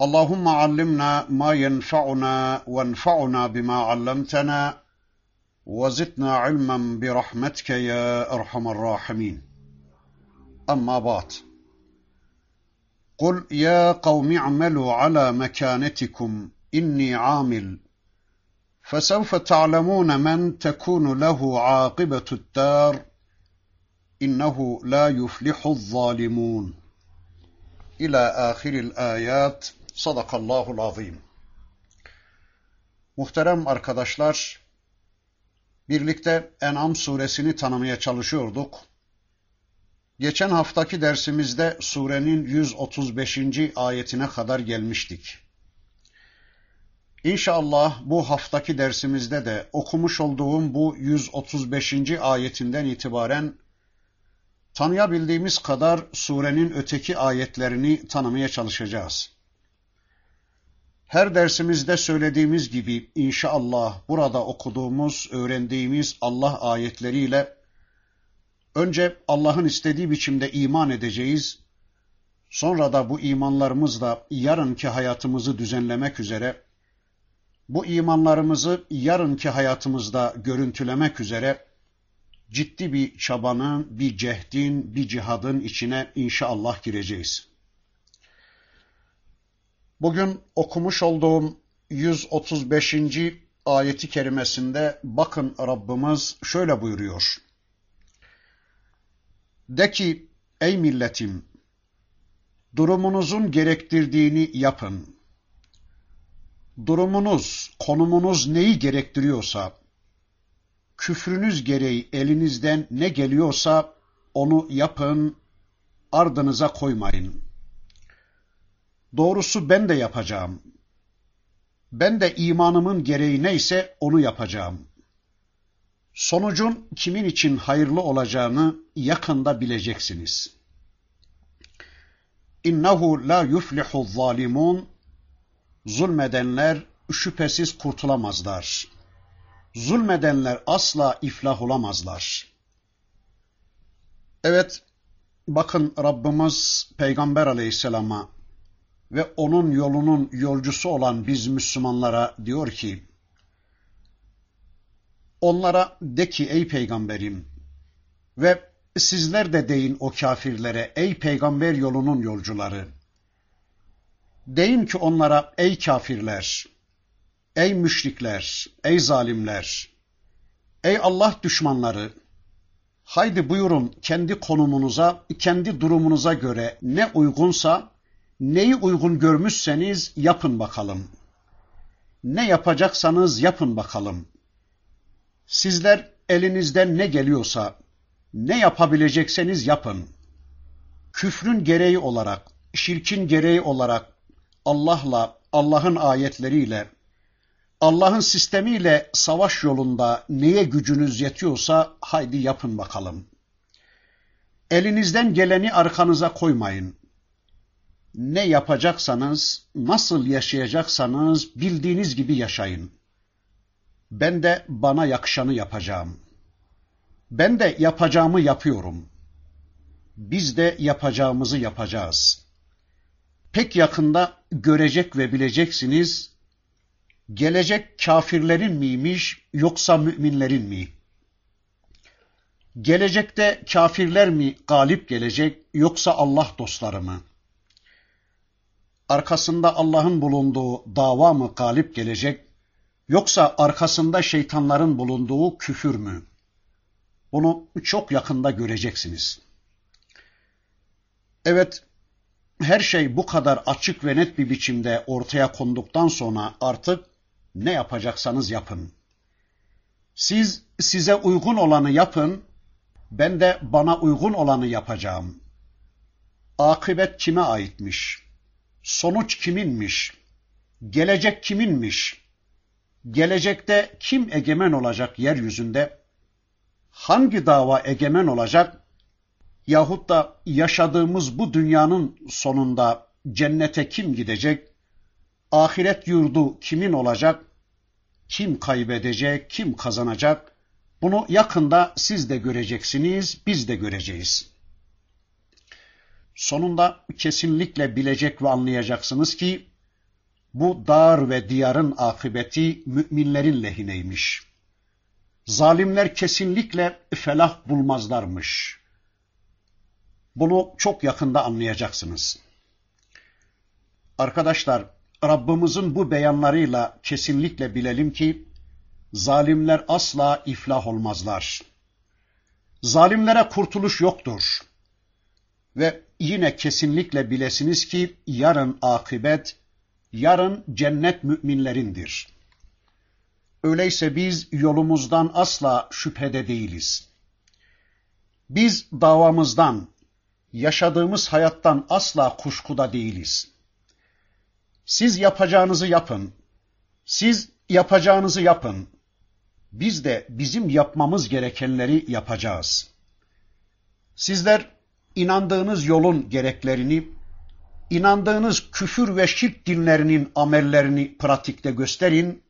اللهم علمنا ما ينفعنا وانفعنا بما علمتنا وزدنا علما برحمتك يا أرحم الراحمين. أما بعد قل يا قوم اعملوا على مكانتكم إني عامل. فسوف تعلمون من تكون له عاقبة الدار إنه لا يفلح الظالمون. إلى آخر الآيات. Sadakallahul azim. Muhterem arkadaşlar, birlikte En'am suresini tanımaya çalışıyorduk. Geçen haftaki dersimizde surenin 135. ayetine kadar gelmiştik. İnşallah bu haftaki dersimizde de okumuş olduğum bu 135. ayetinden itibaren tanıyabildiğimiz kadar surenin öteki ayetlerini tanımaya çalışacağız. Her dersimizde söylediğimiz gibi inşallah burada okuduğumuz, öğrendiğimiz Allah ayetleriyle önce Allah'ın istediği biçimde iman edeceğiz. Sonra da bu imanlarımızla yarınki hayatımızı düzenlemek üzere, bu imanlarımızı yarınki hayatımızda görüntülemek üzere ciddi bir çabanın, bir cehdin, bir cihadın içine inşallah gireceğiz. Bugün okumuş olduğum 135. ayeti kerimesinde bakın Rabbimiz şöyle buyuruyor. De ki ey milletim durumunuzun gerektirdiğini yapın. Durumunuz, konumunuz neyi gerektiriyorsa, küfrünüz gereği elinizden ne geliyorsa onu yapın, ardınıza koymayın.'' Doğrusu ben de yapacağım. Ben de imanımın gereği neyse onu yapacağım. Sonucun kimin için hayırlı olacağını yakında bileceksiniz. İnnehu la yuflihu zalimun Zulmedenler şüphesiz kurtulamazlar. Zulmedenler asla iflah olamazlar. Evet, bakın Rabbimiz Peygamber aleyhisselama ve onun yolunun yolcusu olan biz Müslümanlara diyor ki, onlara de ki ey peygamberim ve sizler de deyin o kafirlere ey peygamber yolunun yolcuları. Deyin ki onlara ey kafirler, ey müşrikler, ey zalimler, ey Allah düşmanları, haydi buyurun kendi konumunuza, kendi durumunuza göre ne uygunsa Neyi uygun görmüşseniz yapın bakalım. Ne yapacaksanız yapın bakalım. Sizler elinizden ne geliyorsa, ne yapabilecekseniz yapın. Küfrün gereği olarak, şirkin gereği olarak Allah'la, Allah'ın ayetleriyle, Allah'ın sistemiyle savaş yolunda neye gücünüz yetiyorsa haydi yapın bakalım. Elinizden geleni arkanıza koymayın ne yapacaksanız, nasıl yaşayacaksanız bildiğiniz gibi yaşayın. Ben de bana yakışanı yapacağım. Ben de yapacağımı yapıyorum. Biz de yapacağımızı yapacağız. Pek yakında görecek ve bileceksiniz, gelecek kafirlerin miymiş yoksa müminlerin mi? Gelecekte kafirler mi galip gelecek yoksa Allah dostları mı? Arkasında Allah'ın bulunduğu dava mı galip gelecek, yoksa arkasında şeytanların bulunduğu küfür mü? Bunu çok yakında göreceksiniz. Evet, her şey bu kadar açık ve net bir biçimde ortaya konduktan sonra artık ne yapacaksanız yapın. Siz size uygun olanı yapın, ben de bana uygun olanı yapacağım. Akıbet kime aitmiş? Sonuç kiminmiş? Gelecek kiminmiş? Gelecekte kim egemen olacak yeryüzünde? Hangi dava egemen olacak? Yahut da yaşadığımız bu dünyanın sonunda cennete kim gidecek? Ahiret yurdu kimin olacak? Kim kaybedecek, kim kazanacak? Bunu yakında siz de göreceksiniz, biz de göreceğiz. Sonunda kesinlikle bilecek ve anlayacaksınız ki bu dar ve diyarın akıbeti müminlerin lehineymiş. Zalimler kesinlikle felah bulmazlarmış. Bunu çok yakında anlayacaksınız. Arkadaşlar, Rabbimizin bu beyanlarıyla kesinlikle bilelim ki zalimler asla iflah olmazlar. Zalimlere kurtuluş yoktur. Ve yine kesinlikle bilesiniz ki yarın akıbet, yarın cennet müminlerindir. Öyleyse biz yolumuzdan asla şüphede değiliz. Biz davamızdan, yaşadığımız hayattan asla kuşkuda değiliz. Siz yapacağınızı yapın. Siz yapacağınızı yapın. Biz de bizim yapmamız gerekenleri yapacağız. Sizler inandığınız yolun gereklerini, inandığınız küfür ve şirk dinlerinin amellerini pratikte gösterin.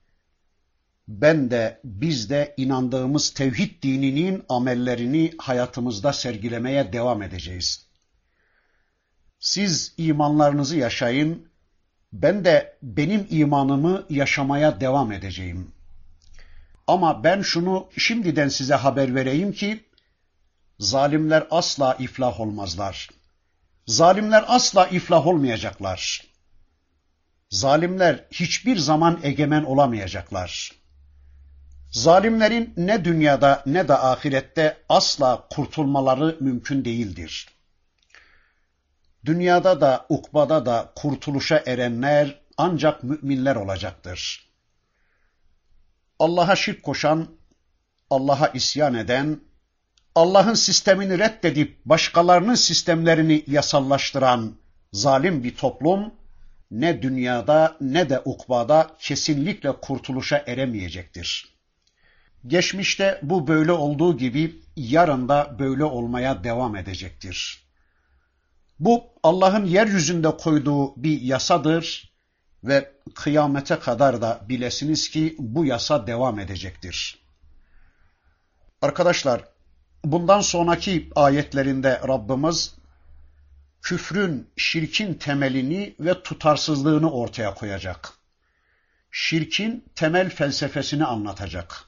Ben de biz de inandığımız tevhid dininin amellerini hayatımızda sergilemeye devam edeceğiz. Siz imanlarınızı yaşayın, ben de benim imanımı yaşamaya devam edeceğim. Ama ben şunu şimdiden size haber vereyim ki, zalimler asla iflah olmazlar. Zalimler asla iflah olmayacaklar. Zalimler hiçbir zaman egemen olamayacaklar. Zalimlerin ne dünyada ne de ahirette asla kurtulmaları mümkün değildir. Dünyada da ukbada da kurtuluşa erenler ancak müminler olacaktır. Allah'a şirk koşan, Allah'a isyan eden, Allah'ın sistemini reddedip başkalarının sistemlerini yasallaştıran zalim bir toplum ne dünyada ne de ukbada kesinlikle kurtuluşa eremeyecektir. Geçmişte bu böyle olduğu gibi yarın da böyle olmaya devam edecektir. Bu Allah'ın yeryüzünde koyduğu bir yasadır ve kıyamete kadar da bilesiniz ki bu yasa devam edecektir. Arkadaşlar bundan sonraki ayetlerinde Rabbimiz küfrün, şirkin temelini ve tutarsızlığını ortaya koyacak. Şirkin temel felsefesini anlatacak.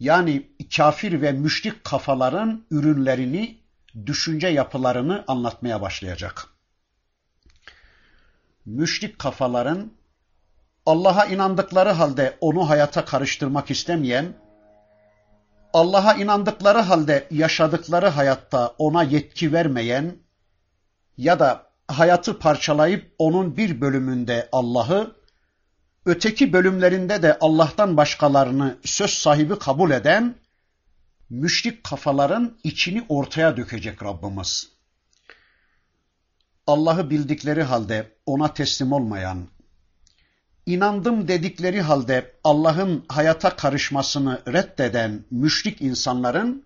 Yani kafir ve müşrik kafaların ürünlerini, düşünce yapılarını anlatmaya başlayacak. Müşrik kafaların Allah'a inandıkları halde onu hayata karıştırmak istemeyen, Allah'a inandıkları halde yaşadıkları hayatta ona yetki vermeyen ya da hayatı parçalayıp onun bir bölümünde Allah'ı, öteki bölümlerinde de Allah'tan başkalarını söz sahibi kabul eden müşrik kafaların içini ortaya dökecek Rabbimiz. Allah'ı bildikleri halde ona teslim olmayan, inandım dedikleri halde Allah'ın hayata karışmasını reddeden müşrik insanların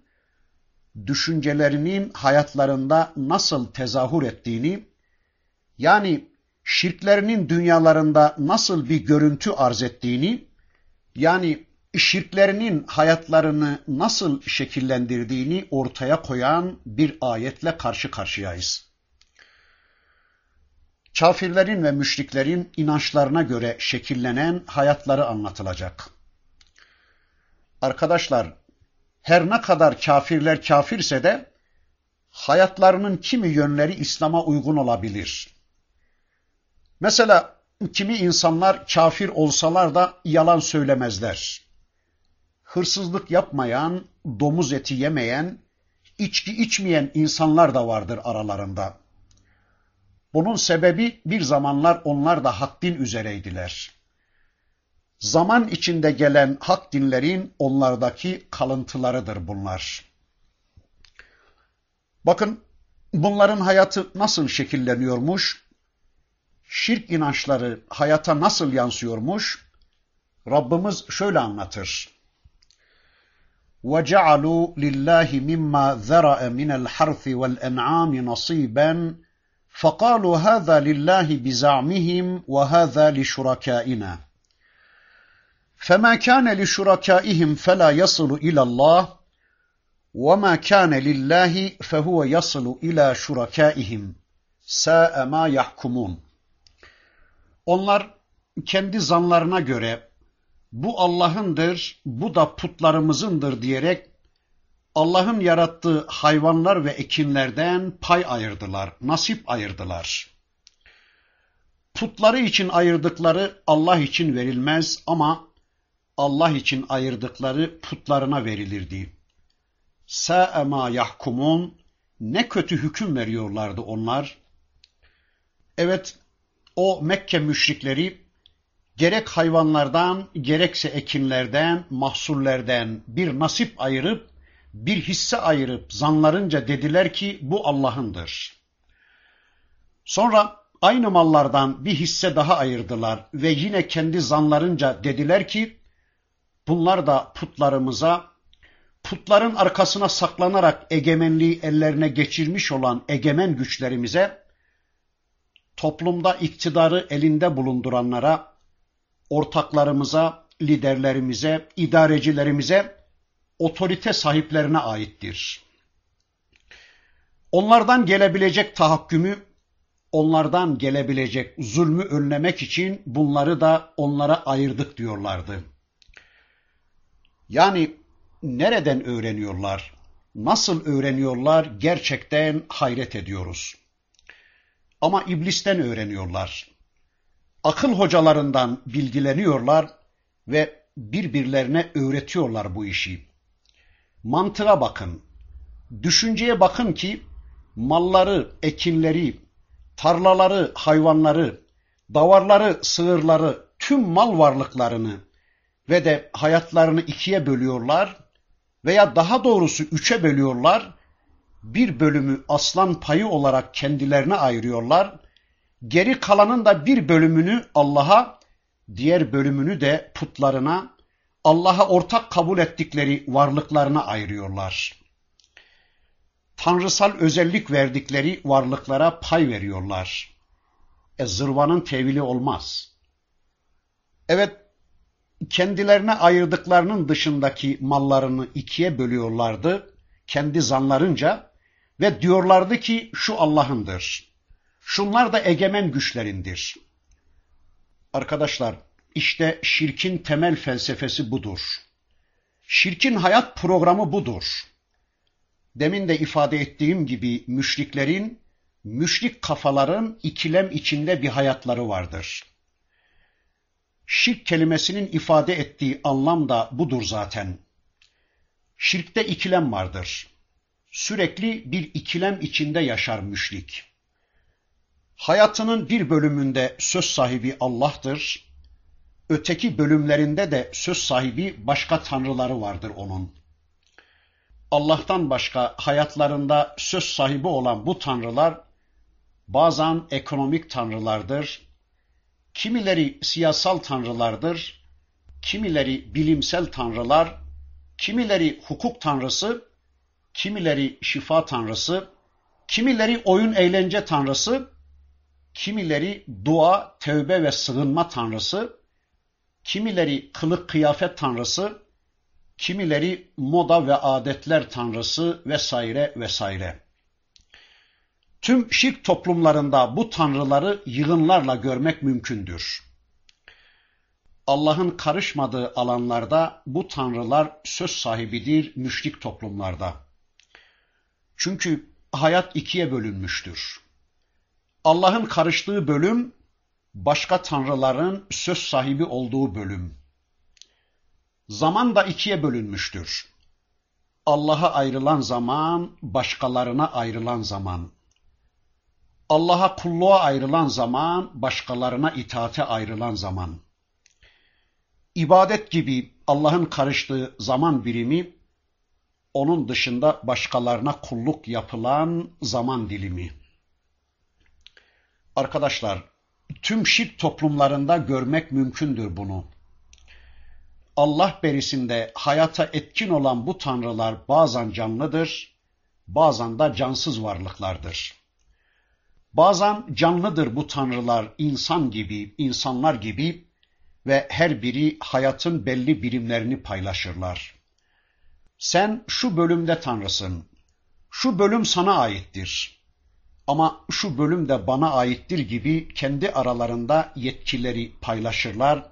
düşüncelerinin hayatlarında nasıl tezahür ettiğini, yani şirklerinin dünyalarında nasıl bir görüntü arz ettiğini, yani şirklerinin hayatlarını nasıl şekillendirdiğini ortaya koyan bir ayetle karşı karşıyayız. Kafirlerin ve müşriklerin inançlarına göre şekillenen hayatları anlatılacak. Arkadaşlar, her ne kadar kafirler kafirse de hayatlarının kimi yönleri İslam'a uygun olabilir. Mesela kimi insanlar kafir olsalar da yalan söylemezler. Hırsızlık yapmayan, domuz eti yemeyen, içki içmeyen insanlar da vardır aralarında. Bunun sebebi bir zamanlar onlar da hak din üzereydiler. Zaman içinde gelen hak dinlerin onlardaki kalıntılarıdır bunlar. Bakın bunların hayatı nasıl şekilleniyormuş? şirk inançları hayata nasıl yansıyormuş? Rabbimiz şöyle anlatır. وَجَعَلُوا لِلَّهِ مِمَّا ذَرَأَ مِنَ الْحَرْثِ وَالْأَنْعَامِ نَصِيبًا فَقَالُوا هَذَا لِلَّهِ بِزَعْمِهِمْ وَهَذَا لِشُرَكَائِنَا فَمَا كَانَ لِشُرَكَائِهِمْ فَلَا يَصِلُ إِلَى اللَّهِ وَمَا كَانَ لِلَّهِ فَهُوَ يَصِلُ إِلَى شُرَكَائِهِمْ سَاءَ مَا يَحْكُمُونَ Onlar kendi zanlarına göre bu Allah'ındır, bu da putlarımızındır diyerek Allah'ın yarattığı hayvanlar ve ekinlerden pay ayırdılar, nasip ayırdılar. Putları için ayırdıkları Allah için verilmez ama Allah için ayırdıkları putlarına verilirdi. Sâ'e mâ yahkumun ne kötü hüküm veriyorlardı onlar. Evet, o Mekke müşrikleri gerek hayvanlardan gerekse ekinlerden, mahsullerden bir nasip ayırıp, bir hisse ayırıp zanlarınca dediler ki bu Allah'ındır. Sonra aynı mallardan bir hisse daha ayırdılar ve yine kendi zanlarınca dediler ki bunlar da putlarımıza, putların arkasına saklanarak egemenliği ellerine geçirmiş olan egemen güçlerimize, toplumda iktidarı elinde bulunduranlara, ortaklarımıza, liderlerimize, idarecilerimize, otorite sahiplerine aittir. Onlardan gelebilecek tahakkümü, onlardan gelebilecek zulmü önlemek için bunları da onlara ayırdık diyorlardı. Yani nereden öğreniyorlar? Nasıl öğreniyorlar? Gerçekten hayret ediyoruz. Ama iblisten öğreniyorlar akıl hocalarından bilgileniyorlar ve birbirlerine öğretiyorlar bu işi. Mantığa bakın, düşünceye bakın ki malları, ekinleri, tarlaları, hayvanları, davarları, sığırları, tüm mal varlıklarını ve de hayatlarını ikiye bölüyorlar veya daha doğrusu üçe bölüyorlar. Bir bölümü aslan payı olarak kendilerine ayırıyorlar Geri kalanın da bir bölümünü Allah'a, diğer bölümünü de putlarına, Allah'a ortak kabul ettikleri varlıklarına ayırıyorlar. Tanrısal özellik verdikleri varlıklara pay veriyorlar. E zırvanın tevili olmaz. Evet, kendilerine ayırdıklarının dışındaki mallarını ikiye bölüyorlardı, kendi zanlarınca ve diyorlardı ki şu Allah'ındır. Şunlar da egemen güçlerindir. Arkadaşlar, işte şirkin temel felsefesi budur. Şirkin hayat programı budur. Demin de ifade ettiğim gibi müşriklerin, müşrik kafaların ikilem içinde bir hayatları vardır. Şirk kelimesinin ifade ettiği anlam da budur zaten. Şirkte ikilem vardır. Sürekli bir ikilem içinde yaşar müşrik. Hayatının bir bölümünde söz sahibi Allah'tır. Öteki bölümlerinde de söz sahibi başka tanrıları vardır onun. Allah'tan başka hayatlarında söz sahibi olan bu tanrılar bazen ekonomik tanrılardır, kimileri siyasal tanrılardır, kimileri bilimsel tanrılar, kimileri hukuk tanrısı, kimileri şifa tanrısı, kimileri oyun eğlence tanrısı, kimileri dua, tövbe ve sığınma tanrısı, kimileri kılık kıyafet tanrısı, kimileri moda ve adetler tanrısı vesaire vesaire. Tüm şirk toplumlarında bu tanrıları yığınlarla görmek mümkündür. Allah'ın karışmadığı alanlarda bu tanrılar söz sahibidir müşrik toplumlarda. Çünkü hayat ikiye bölünmüştür. Allah'ın karıştığı bölüm, başka tanrıların söz sahibi olduğu bölüm. Zaman da ikiye bölünmüştür. Allah'a ayrılan zaman, başkalarına ayrılan zaman. Allah'a kulluğa ayrılan zaman, başkalarına itaate ayrılan zaman. İbadet gibi Allah'ın karıştığı zaman birimi, onun dışında başkalarına kulluk yapılan zaman dilimi. Arkadaşlar, tüm şirk toplumlarında görmek mümkündür bunu. Allah berisinde hayata etkin olan bu tanrılar bazen canlıdır, bazen de cansız varlıklardır. Bazen canlıdır bu tanrılar insan gibi, insanlar gibi ve her biri hayatın belli birimlerini paylaşırlar. Sen şu bölümde tanrısın, şu bölüm sana aittir. Ama şu bölüm de bana aittir gibi kendi aralarında yetkileri paylaşırlar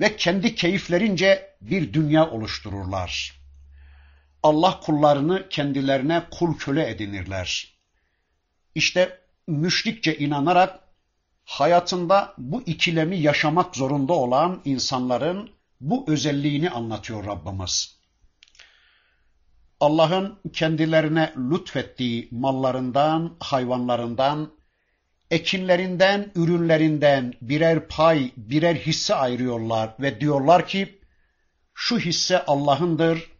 ve kendi keyiflerince bir dünya oluştururlar. Allah kullarını kendilerine kul köle edinirler. İşte müşrikçe inanarak hayatında bu ikilemi yaşamak zorunda olan insanların bu özelliğini anlatıyor Rabbimiz. Allah'ın kendilerine lütfettiği mallarından, hayvanlarından, ekinlerinden, ürünlerinden birer pay, birer hisse ayırıyorlar ve diyorlar ki şu hisse Allah'ındır,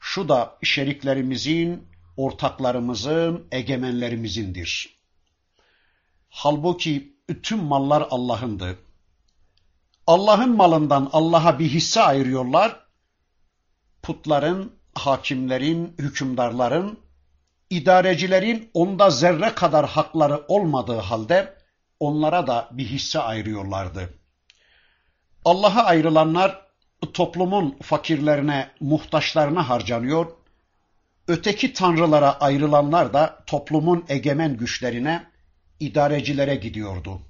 şu da şeriklerimizin, ortaklarımızın, egemenlerimizindir. Halbuki tüm mallar Allah'ındı. Allah'ın malından Allah'a bir hisse ayırıyorlar. Putların, hakimlerin, hükümdarların, idarecilerin onda zerre kadar hakları olmadığı halde onlara da bir hisse ayırıyorlardı. Allah'a ayrılanlar toplumun fakirlerine, muhtaçlarına harcanıyor. Öteki tanrılara ayrılanlar da toplumun egemen güçlerine, idarecilere gidiyordu.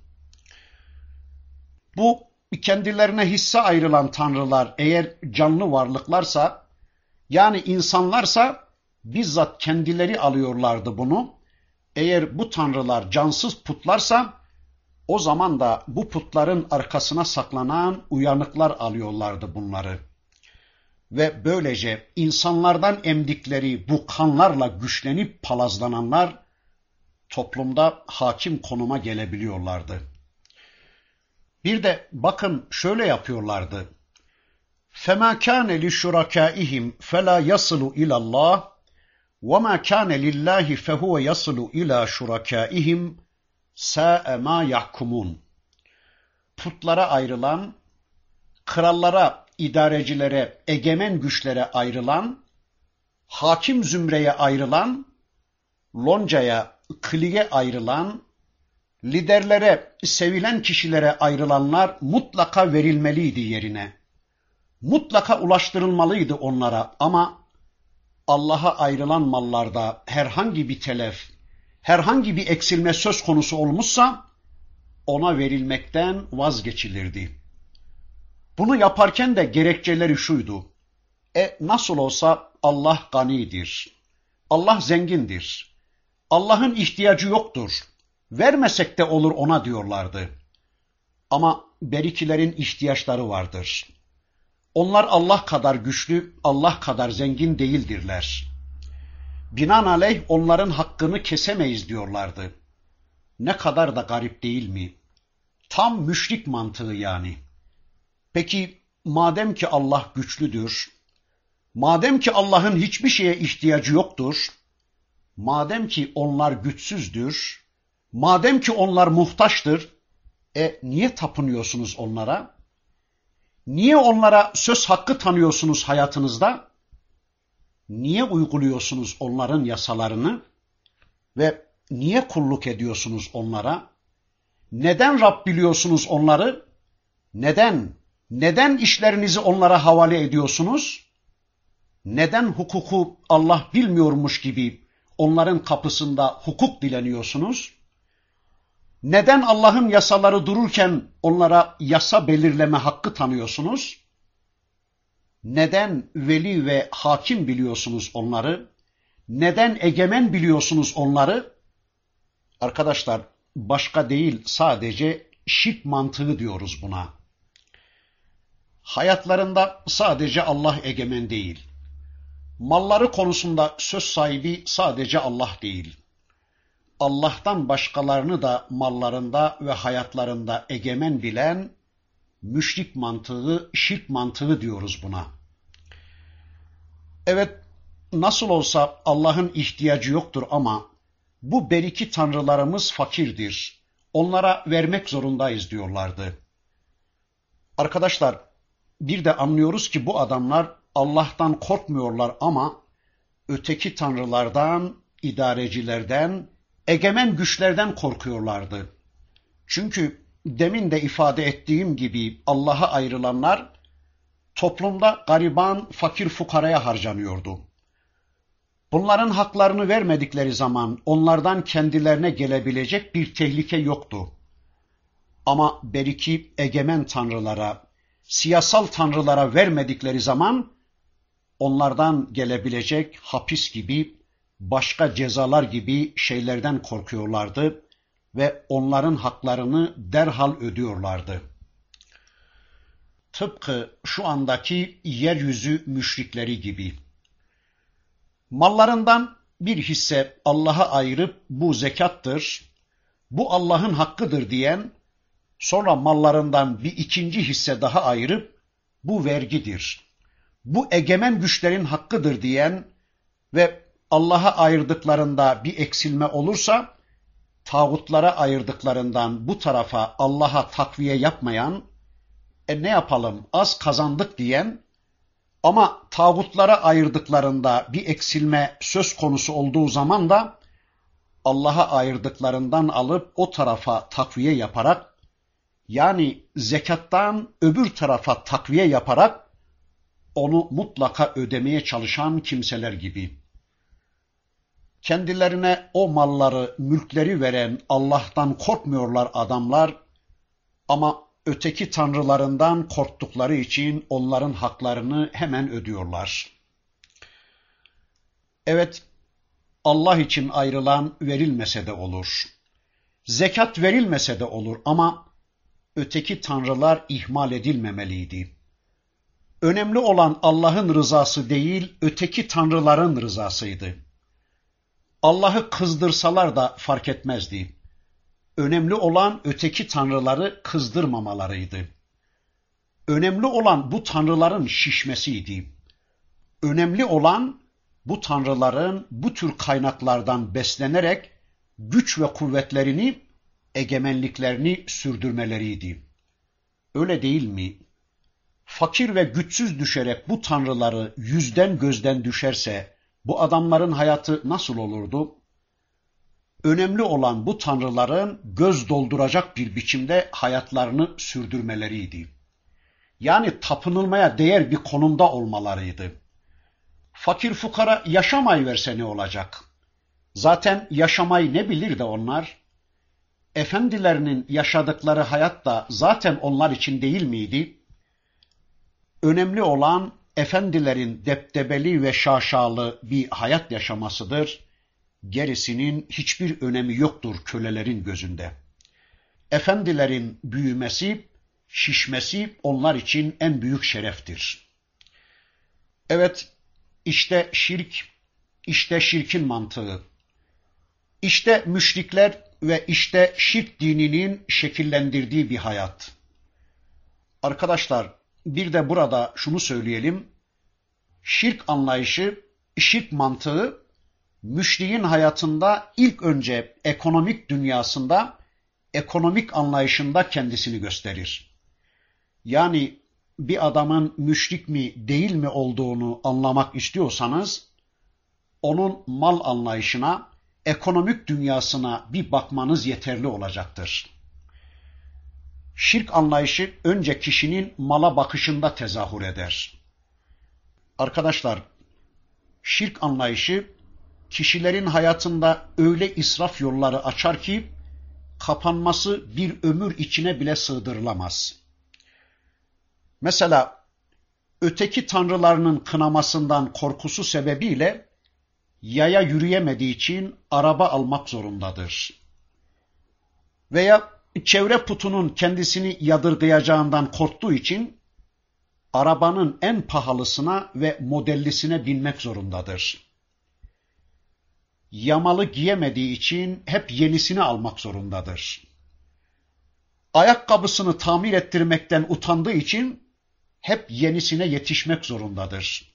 Bu kendilerine hisse ayrılan tanrılar eğer canlı varlıklarsa yani insanlarsa bizzat kendileri alıyorlardı bunu. Eğer bu tanrılar cansız putlarsa o zaman da bu putların arkasına saklanan uyanıklar alıyorlardı bunları. Ve böylece insanlardan emdikleri bu kanlarla güçlenip palazlananlar toplumda hakim konuma gelebiliyorlardı. Bir de bakın şöyle yapıyorlardı. فَمَا كَانَ لِشُرَكَائِهِمْ فَلَا يَصِلُ اِلَى اللّٰهِ وَمَا كَانَ لِلّٰهِ فَهُوَ يَصِلُ اِلَى شُرَكَائِهِمْ سَاءَ مَا يَحْكُمُونَ Putlara ayrılan, krallara, idarecilere, egemen güçlere ayrılan, hakim zümreye ayrılan, loncaya, kliye ayrılan, liderlere, sevilen kişilere ayrılanlar mutlaka verilmeliydi yerine. Mutlaka ulaştırılmalıydı onlara ama Allah'a ayrılan mallarda herhangi bir telef, herhangi bir eksilme söz konusu olmuşsa ona verilmekten vazgeçilirdi. Bunu yaparken de gerekçeleri şuydu. E nasıl olsa Allah ganidir. Allah zengindir. Allah'ın ihtiyacı yoktur. Vermesek de olur ona diyorlardı. Ama berikilerin ihtiyaçları vardır. Onlar Allah kadar güçlü, Allah kadar zengin değildirler. Binaenaleyh onların hakkını kesemeyiz diyorlardı. Ne kadar da garip değil mi? Tam müşrik mantığı yani. Peki madem ki Allah güçlüdür, madem ki Allah'ın hiçbir şeye ihtiyacı yoktur, madem ki onlar güçsüzdür, madem ki onlar muhtaçtır, e niye tapınıyorsunuz onlara? Niye onlara söz hakkı tanıyorsunuz hayatınızda? Niye uyguluyorsunuz onların yasalarını? Ve niye kulluk ediyorsunuz onlara? Neden Rab biliyorsunuz onları? Neden? Neden işlerinizi onlara havale ediyorsunuz? Neden hukuku Allah bilmiyormuş gibi onların kapısında hukuk dileniyorsunuz? Neden Allah'ın yasaları dururken onlara yasa belirleme hakkı tanıyorsunuz? Neden veli ve hakim biliyorsunuz onları? Neden egemen biliyorsunuz onları? Arkadaşlar başka değil sadece şirk mantığı diyoruz buna. Hayatlarında sadece Allah egemen değil. Malları konusunda söz sahibi sadece Allah değil. Allah'tan başkalarını da mallarında ve hayatlarında egemen bilen müşrik mantığı, şirk mantığı diyoruz buna. Evet, nasıl olsa Allah'ın ihtiyacı yoktur ama bu beriki tanrılarımız fakirdir. onlara vermek zorundayız diyorlardı. Arkadaşlar bir de anlıyoruz ki bu adamlar Allah'tan korkmuyorlar ama öteki tanrılardan, idarecilerden, egemen güçlerden korkuyorlardı. Çünkü demin de ifade ettiğim gibi Allah'a ayrılanlar toplumda gariban, fakir fukaraya harcanıyordu. Bunların haklarını vermedikleri zaman onlardan kendilerine gelebilecek bir tehlike yoktu. Ama beriki egemen tanrılara, siyasal tanrılara vermedikleri zaman onlardan gelebilecek hapis gibi, başka cezalar gibi şeylerden korkuyorlardı ve onların haklarını derhal ödüyorlardı. Tıpkı şu andaki yeryüzü müşrikleri gibi. Mallarından bir hisse Allah'a ayırıp bu zekattır, bu Allah'ın hakkıdır diyen, sonra mallarından bir ikinci hisse daha ayırıp bu vergidir, bu egemen güçlerin hakkıdır diyen ve Allah'a ayırdıklarında bir eksilme olursa, tağutlara ayırdıklarından bu tarafa Allah'a takviye yapmayan, e ne yapalım az kazandık diyen ama tağutlara ayırdıklarında bir eksilme söz konusu olduğu zaman da Allah'a ayırdıklarından alıp o tarafa takviye yaparak yani zekattan öbür tarafa takviye yaparak onu mutlaka ödemeye çalışan kimseler gibi. Kendilerine o malları, mülkleri veren Allah'tan korkmuyorlar adamlar ama öteki tanrılarından korktukları için onların haklarını hemen ödüyorlar. Evet, Allah için ayrılan verilmese de olur. Zekat verilmese de olur ama öteki tanrılar ihmal edilmemeliydi. Önemli olan Allah'ın rızası değil, öteki tanrıların rızasıydı. Allah'ı kızdırsalar da fark etmezdi. Önemli olan öteki tanrıları kızdırmamalarıydı. Önemli olan bu tanrıların şişmesiydi. Önemli olan bu tanrıların bu tür kaynaklardan beslenerek güç ve kuvvetlerini, egemenliklerini sürdürmeleriydi. Öyle değil mi? Fakir ve güçsüz düşerek bu tanrıları yüzden gözden düşerse bu adamların hayatı nasıl olurdu? önemli olan bu tanrıların göz dolduracak bir biçimde hayatlarını sürdürmeleriydi. Yani tapınılmaya değer bir konumda olmalarıydı. Fakir fukara yaşamay verse ne olacak? Zaten yaşamayı ne bilir de onlar? Efendilerinin yaşadıkları hayat da zaten onlar için değil miydi? Önemli olan efendilerin deptebeli ve şaşalı bir hayat yaşamasıdır gerisinin hiçbir önemi yoktur kölelerin gözünde. Efendilerin büyümesi, şişmesi onlar için en büyük şereftir. Evet, işte şirk, işte şirkin mantığı. İşte müşrikler ve işte şirk dininin şekillendirdiği bir hayat. Arkadaşlar, bir de burada şunu söyleyelim. Şirk anlayışı, şirk mantığı müşriğin hayatında ilk önce ekonomik dünyasında, ekonomik anlayışında kendisini gösterir. Yani bir adamın müşrik mi değil mi olduğunu anlamak istiyorsanız, onun mal anlayışına, ekonomik dünyasına bir bakmanız yeterli olacaktır. Şirk anlayışı önce kişinin mala bakışında tezahür eder. Arkadaşlar, şirk anlayışı kişilerin hayatında öyle israf yolları açar ki kapanması bir ömür içine bile sığdırılamaz. Mesela öteki tanrılarının kınamasından korkusu sebebiyle yaya yürüyemediği için araba almak zorundadır. Veya çevre putunun kendisini yadırgayacağından korktuğu için arabanın en pahalısına ve modellisine binmek zorundadır yamalı giyemediği için hep yenisini almak zorundadır. Ayakkabısını tamir ettirmekten utandığı için hep yenisine yetişmek zorundadır.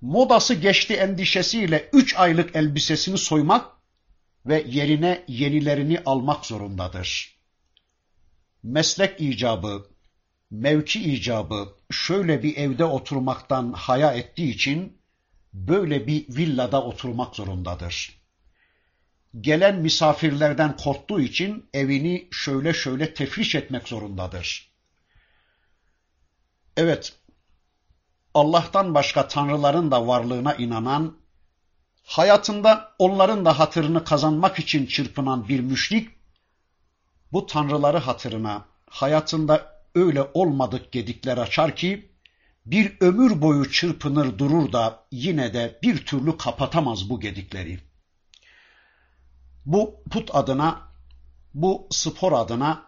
Modası geçti endişesiyle üç aylık elbisesini soymak ve yerine yenilerini almak zorundadır. Meslek icabı, mevki icabı şöyle bir evde oturmaktan haya ettiği için böyle bir villada oturmak zorundadır. Gelen misafirlerden korktuğu için evini şöyle şöyle tefriş etmek zorundadır. Evet, Allah'tan başka tanrıların da varlığına inanan, hayatında onların da hatırını kazanmak için çırpınan bir müşrik, bu tanrıları hatırına hayatında öyle olmadık gedikler açar ki, bir ömür boyu çırpınır durur da yine de bir türlü kapatamaz bu gedikleri. Bu put adına, bu spor adına,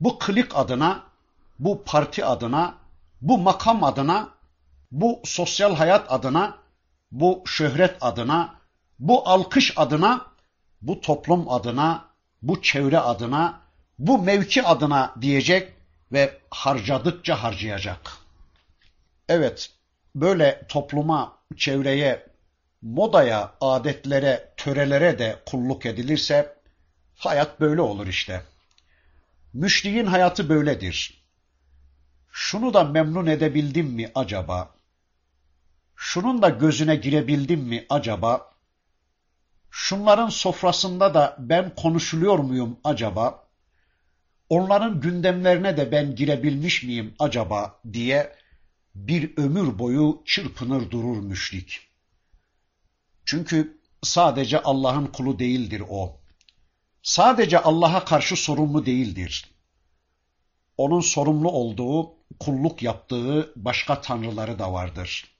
bu klik adına, bu parti adına, bu makam adına, bu sosyal hayat adına, bu şöhret adına, bu alkış adına, bu toplum adına, bu çevre adına, bu mevki adına diyecek ve harcadıkça harcayacak. Evet, böyle topluma, çevreye, modaya, adetlere, törelere de kulluk edilirse hayat böyle olur işte. Müşriğin hayatı böyledir. Şunu da memnun edebildim mi acaba? Şunun da gözüne girebildim mi acaba? Şunların sofrasında da ben konuşuluyor muyum acaba? Onların gündemlerine de ben girebilmiş miyim acaba diye bir ömür boyu çırpınır durur müşrik. Çünkü sadece Allah'ın kulu değildir o. Sadece Allah'a karşı sorumlu değildir. Onun sorumlu olduğu, kulluk yaptığı başka tanrıları da vardır.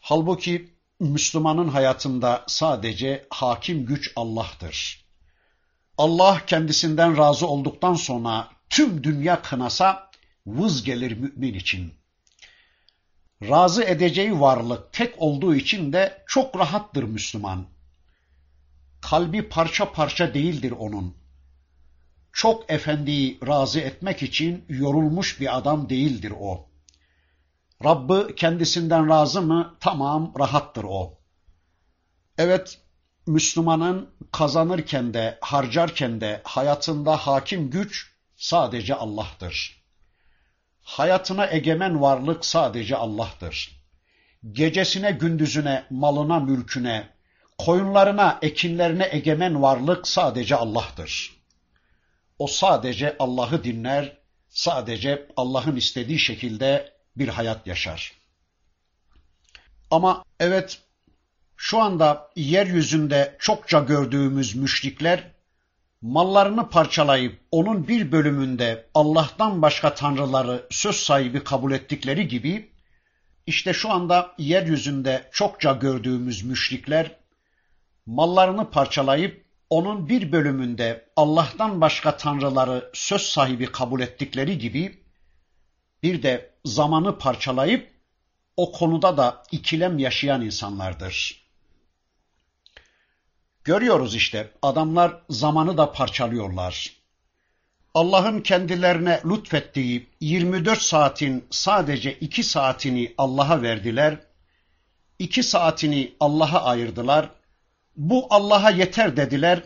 Halbuki Müslümanın hayatında sadece hakim güç Allah'tır. Allah kendisinden razı olduktan sonra tüm dünya kınasa vız gelir mümin için. Razı edeceği varlık tek olduğu için de çok rahattır Müslüman. Kalbi parça parça değildir onun. Çok efendiyi razı etmek için yorulmuş bir adam değildir o. Rabbı kendisinden razı mı? Tamam, rahattır o. Evet, Müslümanın kazanırken de, harcarken de hayatında hakim güç sadece Allah'tır. Hayatına egemen varlık sadece Allah'tır. Gecesine, gündüzüne, malına, mülküne, koyunlarına, ekinlerine egemen varlık sadece Allah'tır. O sadece Allah'ı dinler, sadece Allah'ın istediği şekilde bir hayat yaşar. Ama evet şu anda yeryüzünde çokça gördüğümüz müşrikler mallarını parçalayıp onun bir bölümünde Allah'tan başka tanrıları söz sahibi kabul ettikleri gibi işte şu anda yeryüzünde çokça gördüğümüz müşrikler mallarını parçalayıp onun bir bölümünde Allah'tan başka tanrıları söz sahibi kabul ettikleri gibi bir de zamanı parçalayıp o konuda da ikilem yaşayan insanlardır. Görüyoruz işte adamlar zamanı da parçalıyorlar. Allah'ın kendilerine lütfettiği 24 saatin sadece 2 saatini Allah'a verdiler. 2 saatini Allah'a ayırdılar. Bu Allah'a yeter dediler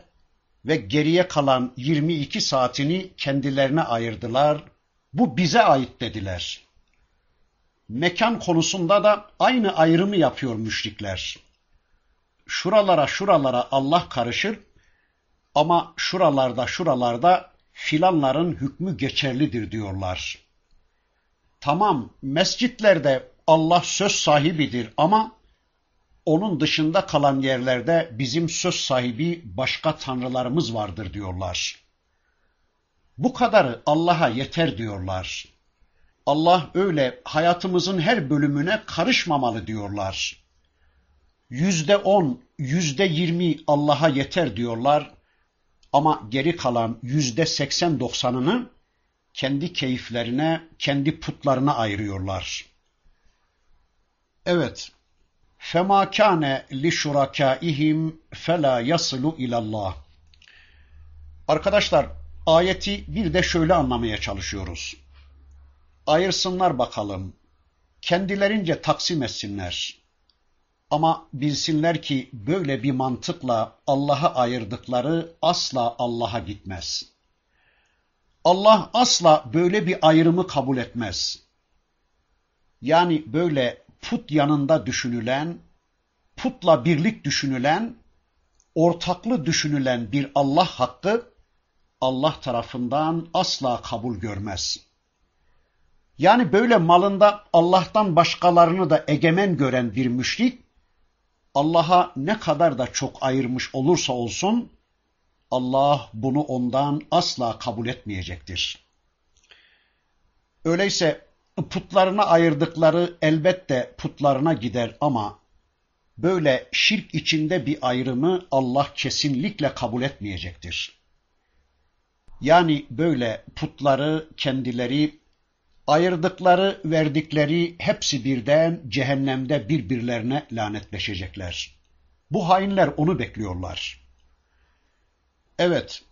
ve geriye kalan 22 saatini kendilerine ayırdılar. Bu bize ait dediler. Mekan konusunda da aynı ayrımı yapıyor müşrikler şuralara şuralara Allah karışır ama şuralarda şuralarda filanların hükmü geçerlidir diyorlar. Tamam mescitlerde Allah söz sahibidir ama onun dışında kalan yerlerde bizim söz sahibi başka tanrılarımız vardır diyorlar. Bu kadarı Allah'a yeter diyorlar. Allah öyle hayatımızın her bölümüne karışmamalı diyorlar yüzde on, yüzde yirmi Allah'a yeter diyorlar ama geri kalan yüzde seksen doksanını kendi keyiflerine, kendi putlarına ayırıyorlar. Evet, فَمَا كَانَ لِشُرَكَائِهِمْ فَلَا يَصِلُ ilallah. Arkadaşlar, ayeti bir de şöyle anlamaya çalışıyoruz. Ayırsınlar bakalım, kendilerince taksim etsinler. Ama bilsinler ki böyle bir mantıkla Allah'a ayırdıkları asla Allah'a gitmez. Allah asla böyle bir ayrımı kabul etmez. Yani böyle put yanında düşünülen, putla birlik düşünülen, ortaklı düşünülen bir Allah hakkı Allah tarafından asla kabul görmez. Yani böyle malında Allah'tan başkalarını da egemen gören bir müşrik, Allah'a ne kadar da çok ayırmış olursa olsun, Allah bunu ondan asla kabul etmeyecektir. Öyleyse putlarına ayırdıkları elbette putlarına gider ama böyle şirk içinde bir ayrımı Allah kesinlikle kabul etmeyecektir. Yani böyle putları kendileri ayırdıkları, verdikleri hepsi birden cehennemde birbirlerine lanetleşecekler. Bu hainler onu bekliyorlar. Evet,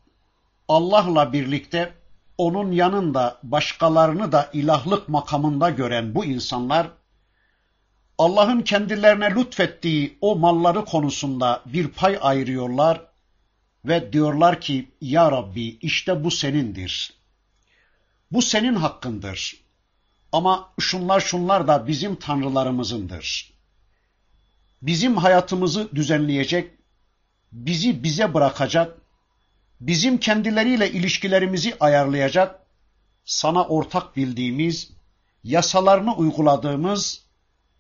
Allah'la birlikte onun yanında başkalarını da ilahlık makamında gören bu insanlar, Allah'ın kendilerine lütfettiği o malları konusunda bir pay ayırıyorlar ve diyorlar ki, Ya Rabbi işte bu senindir. Bu senin hakkındır. Ama şunlar şunlar da bizim tanrılarımızındır. Bizim hayatımızı düzenleyecek, bizi bize bırakacak, bizim kendileriyle ilişkilerimizi ayarlayacak, sana ortak bildiğimiz, yasalarını uyguladığımız,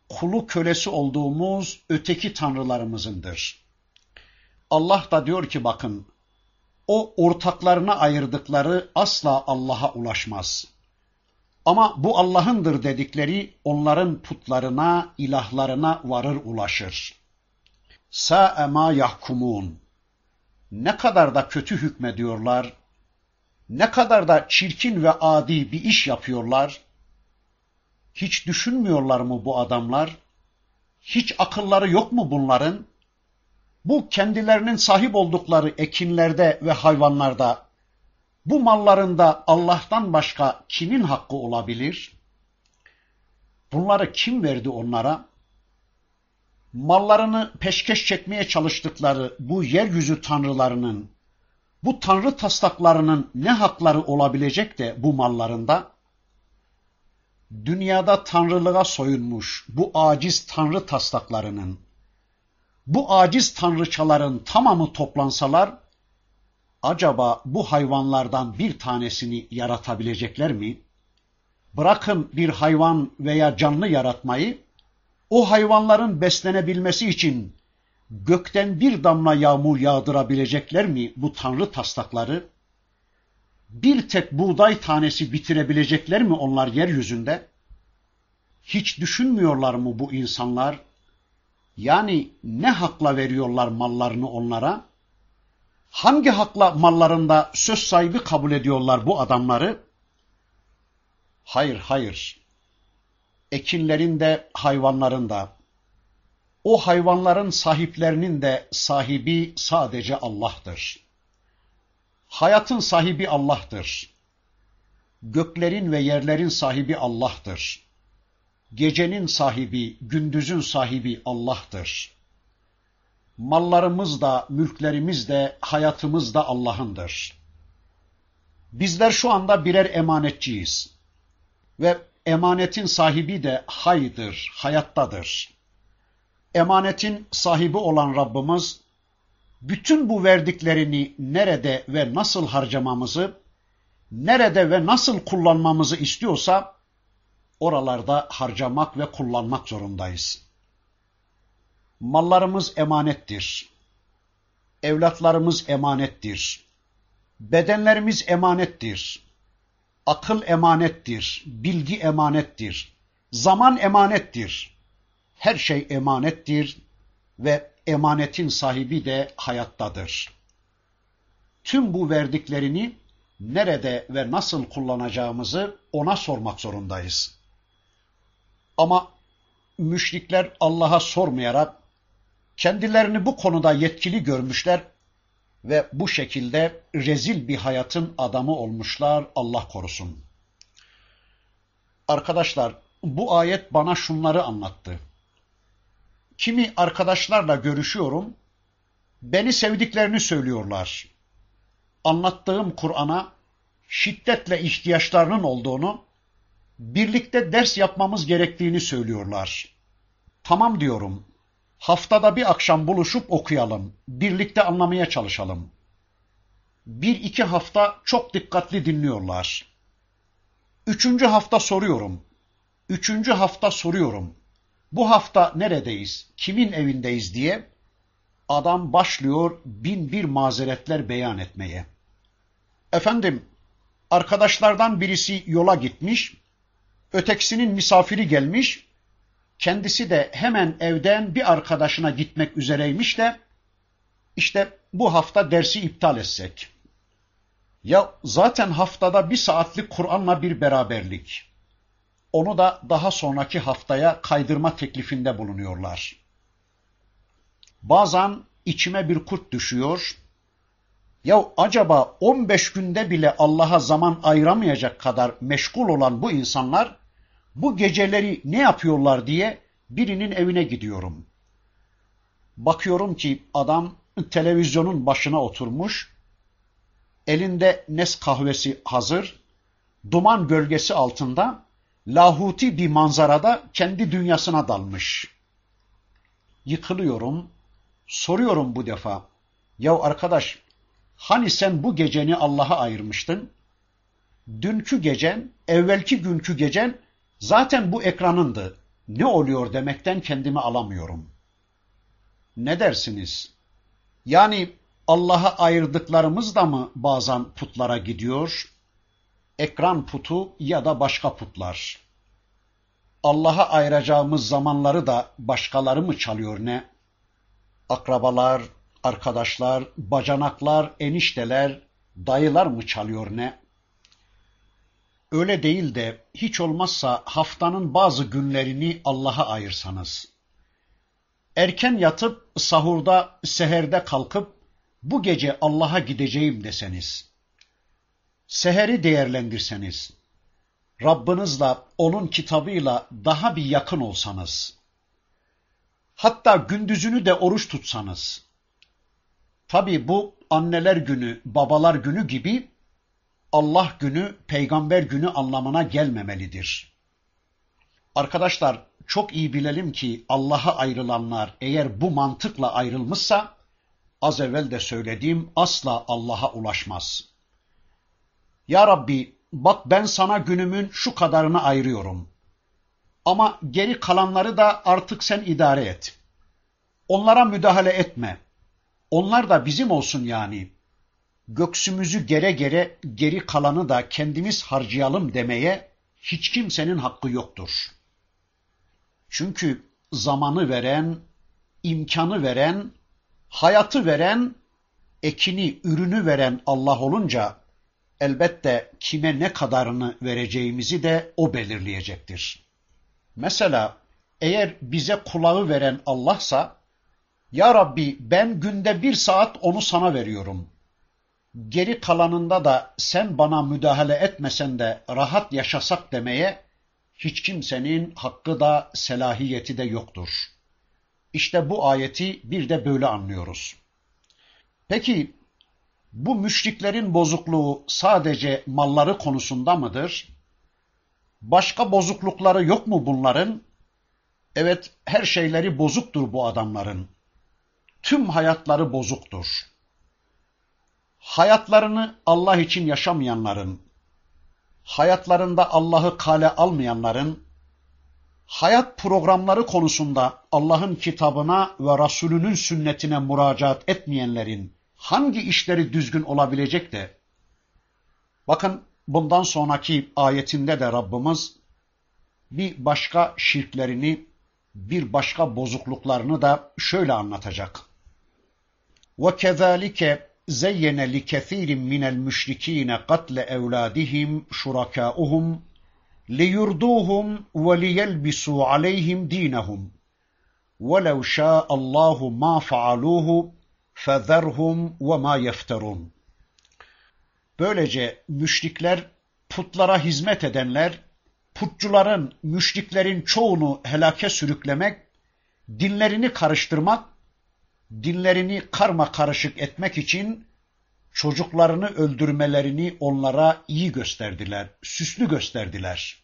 kulu kölesi olduğumuz öteki tanrılarımızındır. Allah da diyor ki bakın, o ortaklarına ayırdıkları asla Allah'a ulaşmaz. Ama bu Allah'ındır dedikleri onların putlarına, ilahlarına varır ulaşır. Sa'e ma yahkumun. Ne kadar da kötü hükmediyorlar, ne kadar da çirkin ve adi bir iş yapıyorlar. Hiç düşünmüyorlar mı bu adamlar? Hiç akılları yok mu bunların? Bu kendilerinin sahip oldukları ekinlerde ve hayvanlarda bu mallarında Allah'tan başka kimin hakkı olabilir? Bunları kim verdi onlara? Mallarını peşkeş çekmeye çalıştıkları bu yeryüzü tanrılarının, bu tanrı taslaklarının ne hakları olabilecek de bu mallarında? Dünyada tanrılığa soyunmuş bu aciz tanrı taslaklarının, bu aciz tanrıçaların tamamı toplansalar, acaba bu hayvanlardan bir tanesini yaratabilecekler mi? Bırakın bir hayvan veya canlı yaratmayı, o hayvanların beslenebilmesi için gökten bir damla yağmur yağdırabilecekler mi bu tanrı taslakları? Bir tek buğday tanesi bitirebilecekler mi onlar yeryüzünde? Hiç düşünmüyorlar mı bu insanlar? Yani ne hakla veriyorlar mallarını onlara? Hangi hakla mallarında söz sahibi kabul ediyorlar bu adamları? Hayır, hayır. Ekinlerin de hayvanların da, o hayvanların sahiplerinin de sahibi sadece Allah'tır. Hayatın sahibi Allah'tır. Göklerin ve yerlerin sahibi Allah'tır. Gecenin sahibi, gündüzün sahibi Allah'tır. Mallarımız da, mülklerimiz de, hayatımız da Allah'ındır. Bizler şu anda birer emanetçiyiz. Ve emanetin sahibi de haydır, hayattadır. Emanetin sahibi olan Rabbimiz, bütün bu verdiklerini nerede ve nasıl harcamamızı, nerede ve nasıl kullanmamızı istiyorsa, oralarda harcamak ve kullanmak zorundayız. Mallarımız emanettir. Evlatlarımız emanettir. Bedenlerimiz emanettir. Akıl emanettir. Bilgi emanettir. Zaman emanettir. Her şey emanettir ve emanetin sahibi de hayattadır. Tüm bu verdiklerini nerede ve nasıl kullanacağımızı ona sormak zorundayız. Ama müşrikler Allah'a sormayarak kendilerini bu konuda yetkili görmüşler ve bu şekilde rezil bir hayatın adamı olmuşlar Allah korusun. Arkadaşlar bu ayet bana şunları anlattı. Kimi arkadaşlarla görüşüyorum, beni sevdiklerini söylüyorlar. Anlattığım Kur'an'a şiddetle ihtiyaçlarının olduğunu, birlikte ders yapmamız gerektiğini söylüyorlar. Tamam diyorum. Haftada bir akşam buluşup okuyalım. Birlikte anlamaya çalışalım. Bir iki hafta çok dikkatli dinliyorlar. Üçüncü hafta soruyorum. Üçüncü hafta soruyorum. Bu hafta neredeyiz, kimin evindeyiz diye adam başlıyor bin bir mazeretler beyan etmeye. Efendim, arkadaşlardan birisi yola gitmiş, ötekisinin misafiri gelmiş, kendisi de hemen evden bir arkadaşına gitmek üzereymiş de, işte bu hafta dersi iptal etsek. Ya zaten haftada bir saatlik Kur'an'la bir beraberlik. Onu da daha sonraki haftaya kaydırma teklifinde bulunuyorlar. Bazen içime bir kurt düşüyor. Ya acaba 15 günde bile Allah'a zaman ayıramayacak kadar meşgul olan bu insanlar bu geceleri ne yapıyorlar diye birinin evine gidiyorum. Bakıyorum ki adam televizyonun başına oturmuş, elinde nes kahvesi hazır, duman gölgesi altında lahuti bir manzarada kendi dünyasına dalmış. Yıkılıyorum, soruyorum bu defa. Ya arkadaş, hani sen bu geceni Allah'a ayırmıştın? Dünkü gecen, evvelki günkü gecen zaten bu ekranındı. Ne oluyor demekten kendimi alamıyorum. Ne dersiniz? Yani Allah'a ayırdıklarımız da mı bazen putlara gidiyor? Ekran putu ya da başka putlar. Allah'a ayıracağımız zamanları da başkaları mı çalıyor ne? Akrabalar, arkadaşlar, bacanaklar, enişteler, dayılar mı çalıyor ne? Öyle değil de hiç olmazsa haftanın bazı günlerini Allah'a ayırsanız. Erken yatıp sahurda, seherde kalkıp bu gece Allah'a gideceğim deseniz. Seheri değerlendirseniz. Rabbinizle, onun kitabıyla daha bir yakın olsanız. Hatta gündüzünü de oruç tutsanız. Tabi bu anneler günü, babalar günü gibi Allah günü, peygamber günü anlamına gelmemelidir. Arkadaşlar çok iyi bilelim ki Allah'a ayrılanlar eğer bu mantıkla ayrılmışsa az evvel de söylediğim asla Allah'a ulaşmaz. Ya Rabbi bak ben sana günümün şu kadarını ayırıyorum. Ama geri kalanları da artık sen idare et. Onlara müdahale etme. Onlar da bizim olsun yani. Göksümüzü gere gere geri kalanı da kendimiz harcayalım demeye hiç kimsenin hakkı yoktur. Çünkü zamanı veren, imkanı veren, hayatı veren, ekini, ürünü veren Allah olunca elbette kime ne kadarını vereceğimizi de o belirleyecektir. Mesela eğer bize kulağı veren Allah'sa, Ya Rabbi ben günde bir saat onu sana veriyorum. Geri kalanında da sen bana müdahale etmesen de rahat yaşasak demeye hiç kimsenin hakkı da selahiyeti de yoktur. İşte bu ayeti bir de böyle anlıyoruz. Peki bu müşriklerin bozukluğu sadece malları konusunda mıdır? Başka bozuklukları yok mu bunların? Evet, her şeyleri bozuktur bu adamların. Tüm hayatları bozuktur Hayatlarını Allah için yaşamayanların, hayatlarında Allah'ı kale almayanların, hayat programları konusunda Allah'ın kitabına ve Resulünün sünnetine müracaat etmeyenlerin hangi işleri düzgün olabilecek de? Bakın bundan sonraki ayetinde de Rabbimiz bir başka şirklerini, bir başka bozukluklarını da şöyle anlatacak. وَكَذَٰلِكَ زَيَّنَ لِكَثِيرٍ مِنَ الْمُشْرِك۪ينَ قَتْلَ اَوْلَادِهِمْ شُرَكَاؤُهُمْ لِيُرْدُوهُمْ وَلِيَلْبِسُوا عَلَيْهِمْ دِينَهُمْ وَلَوْ شَاءَ اللّٰهُ مَا فَعَلُوهُ فَذَرْهُمْ وَمَا يَفْتَرُونَ Böylece müşrikler, putlara hizmet edenler, putçuların, müşriklerin çoğunu helake sürüklemek, dinlerini karıştırmak, dinlerini karma karışık etmek için çocuklarını öldürmelerini onlara iyi gösterdiler, süslü gösterdiler.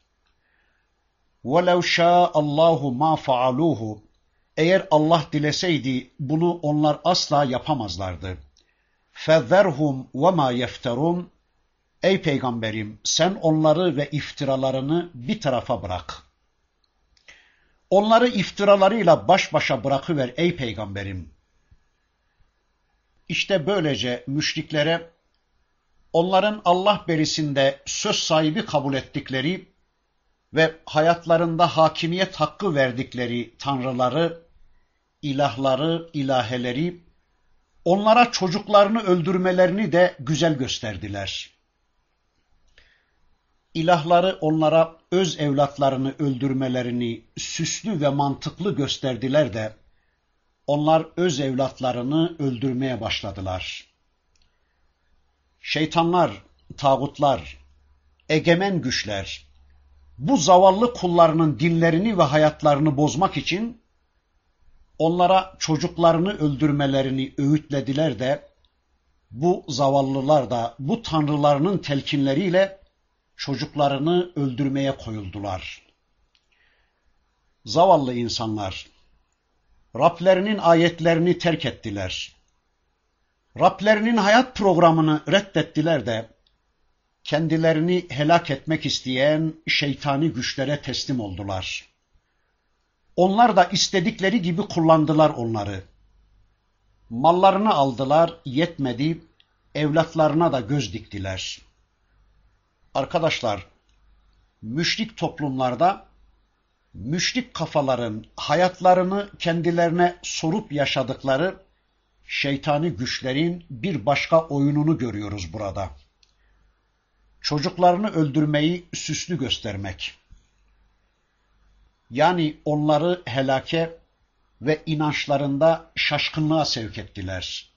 وَلَوْ شَاءَ اللّٰهُ مَا فَعَلُوهُ Eğer Allah dileseydi bunu onlar asla yapamazlardı. فَذَرْهُمْ وَمَا يَفْتَرُونَ Ey peygamberim sen onları ve iftiralarını bir tarafa bırak. Onları iftiralarıyla baş başa bırakıver ey peygamberim. İşte böylece müşriklere onların Allah berisinde söz sahibi kabul ettikleri ve hayatlarında hakimiyet hakkı verdikleri tanrıları, ilahları, ilaheleri, onlara çocuklarını öldürmelerini de güzel gösterdiler. İlahları onlara öz evlatlarını öldürmelerini süslü ve mantıklı gösterdiler de, onlar öz evlatlarını öldürmeye başladılar. Şeytanlar, tağutlar, egemen güçler, bu zavallı kullarının dinlerini ve hayatlarını bozmak için onlara çocuklarını öldürmelerini öğütlediler de bu zavallılar da bu tanrılarının telkinleriyle çocuklarını öldürmeye koyuldular. Zavallı insanlar Rablerinin ayetlerini terk ettiler. Rablerinin hayat programını reddettiler de kendilerini helak etmek isteyen şeytani güçlere teslim oldular. Onlar da istedikleri gibi kullandılar onları. Mallarını aldılar, yetmedi, evlatlarına da göz diktiler. Arkadaşlar, müşrik toplumlarda müşrik kafaların hayatlarını kendilerine sorup yaşadıkları şeytani güçlerin bir başka oyununu görüyoruz burada. Çocuklarını öldürmeyi süslü göstermek. Yani onları helake ve inançlarında şaşkınlığa sevk ettiler.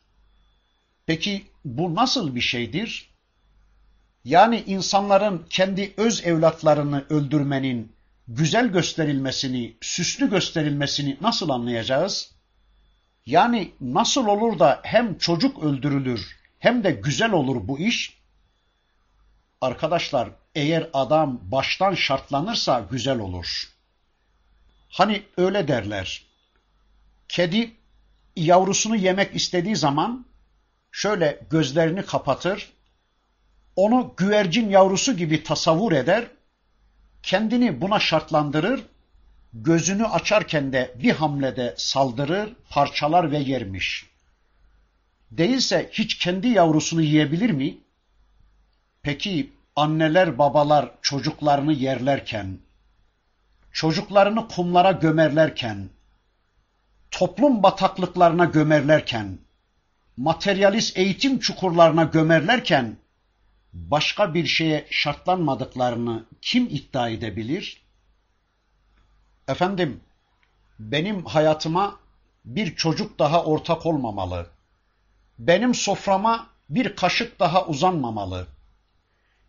Peki bu nasıl bir şeydir? Yani insanların kendi öz evlatlarını öldürmenin güzel gösterilmesini, süslü gösterilmesini nasıl anlayacağız? Yani nasıl olur da hem çocuk öldürülür hem de güzel olur bu iş? Arkadaşlar eğer adam baştan şartlanırsa güzel olur. Hani öyle derler. Kedi yavrusunu yemek istediği zaman şöyle gözlerini kapatır, onu güvercin yavrusu gibi tasavvur eder, kendini buna şartlandırır, gözünü açarken de bir hamlede saldırır, parçalar ve yermiş. Değilse hiç kendi yavrusunu yiyebilir mi? Peki anneler babalar çocuklarını yerlerken, çocuklarını kumlara gömerlerken, toplum bataklıklarına gömerlerken, materyalist eğitim çukurlarına gömerlerken başka bir şeye şartlanmadıklarını kim iddia edebilir? Efendim, benim hayatıma bir çocuk daha ortak olmamalı. Benim soframa bir kaşık daha uzanmamalı.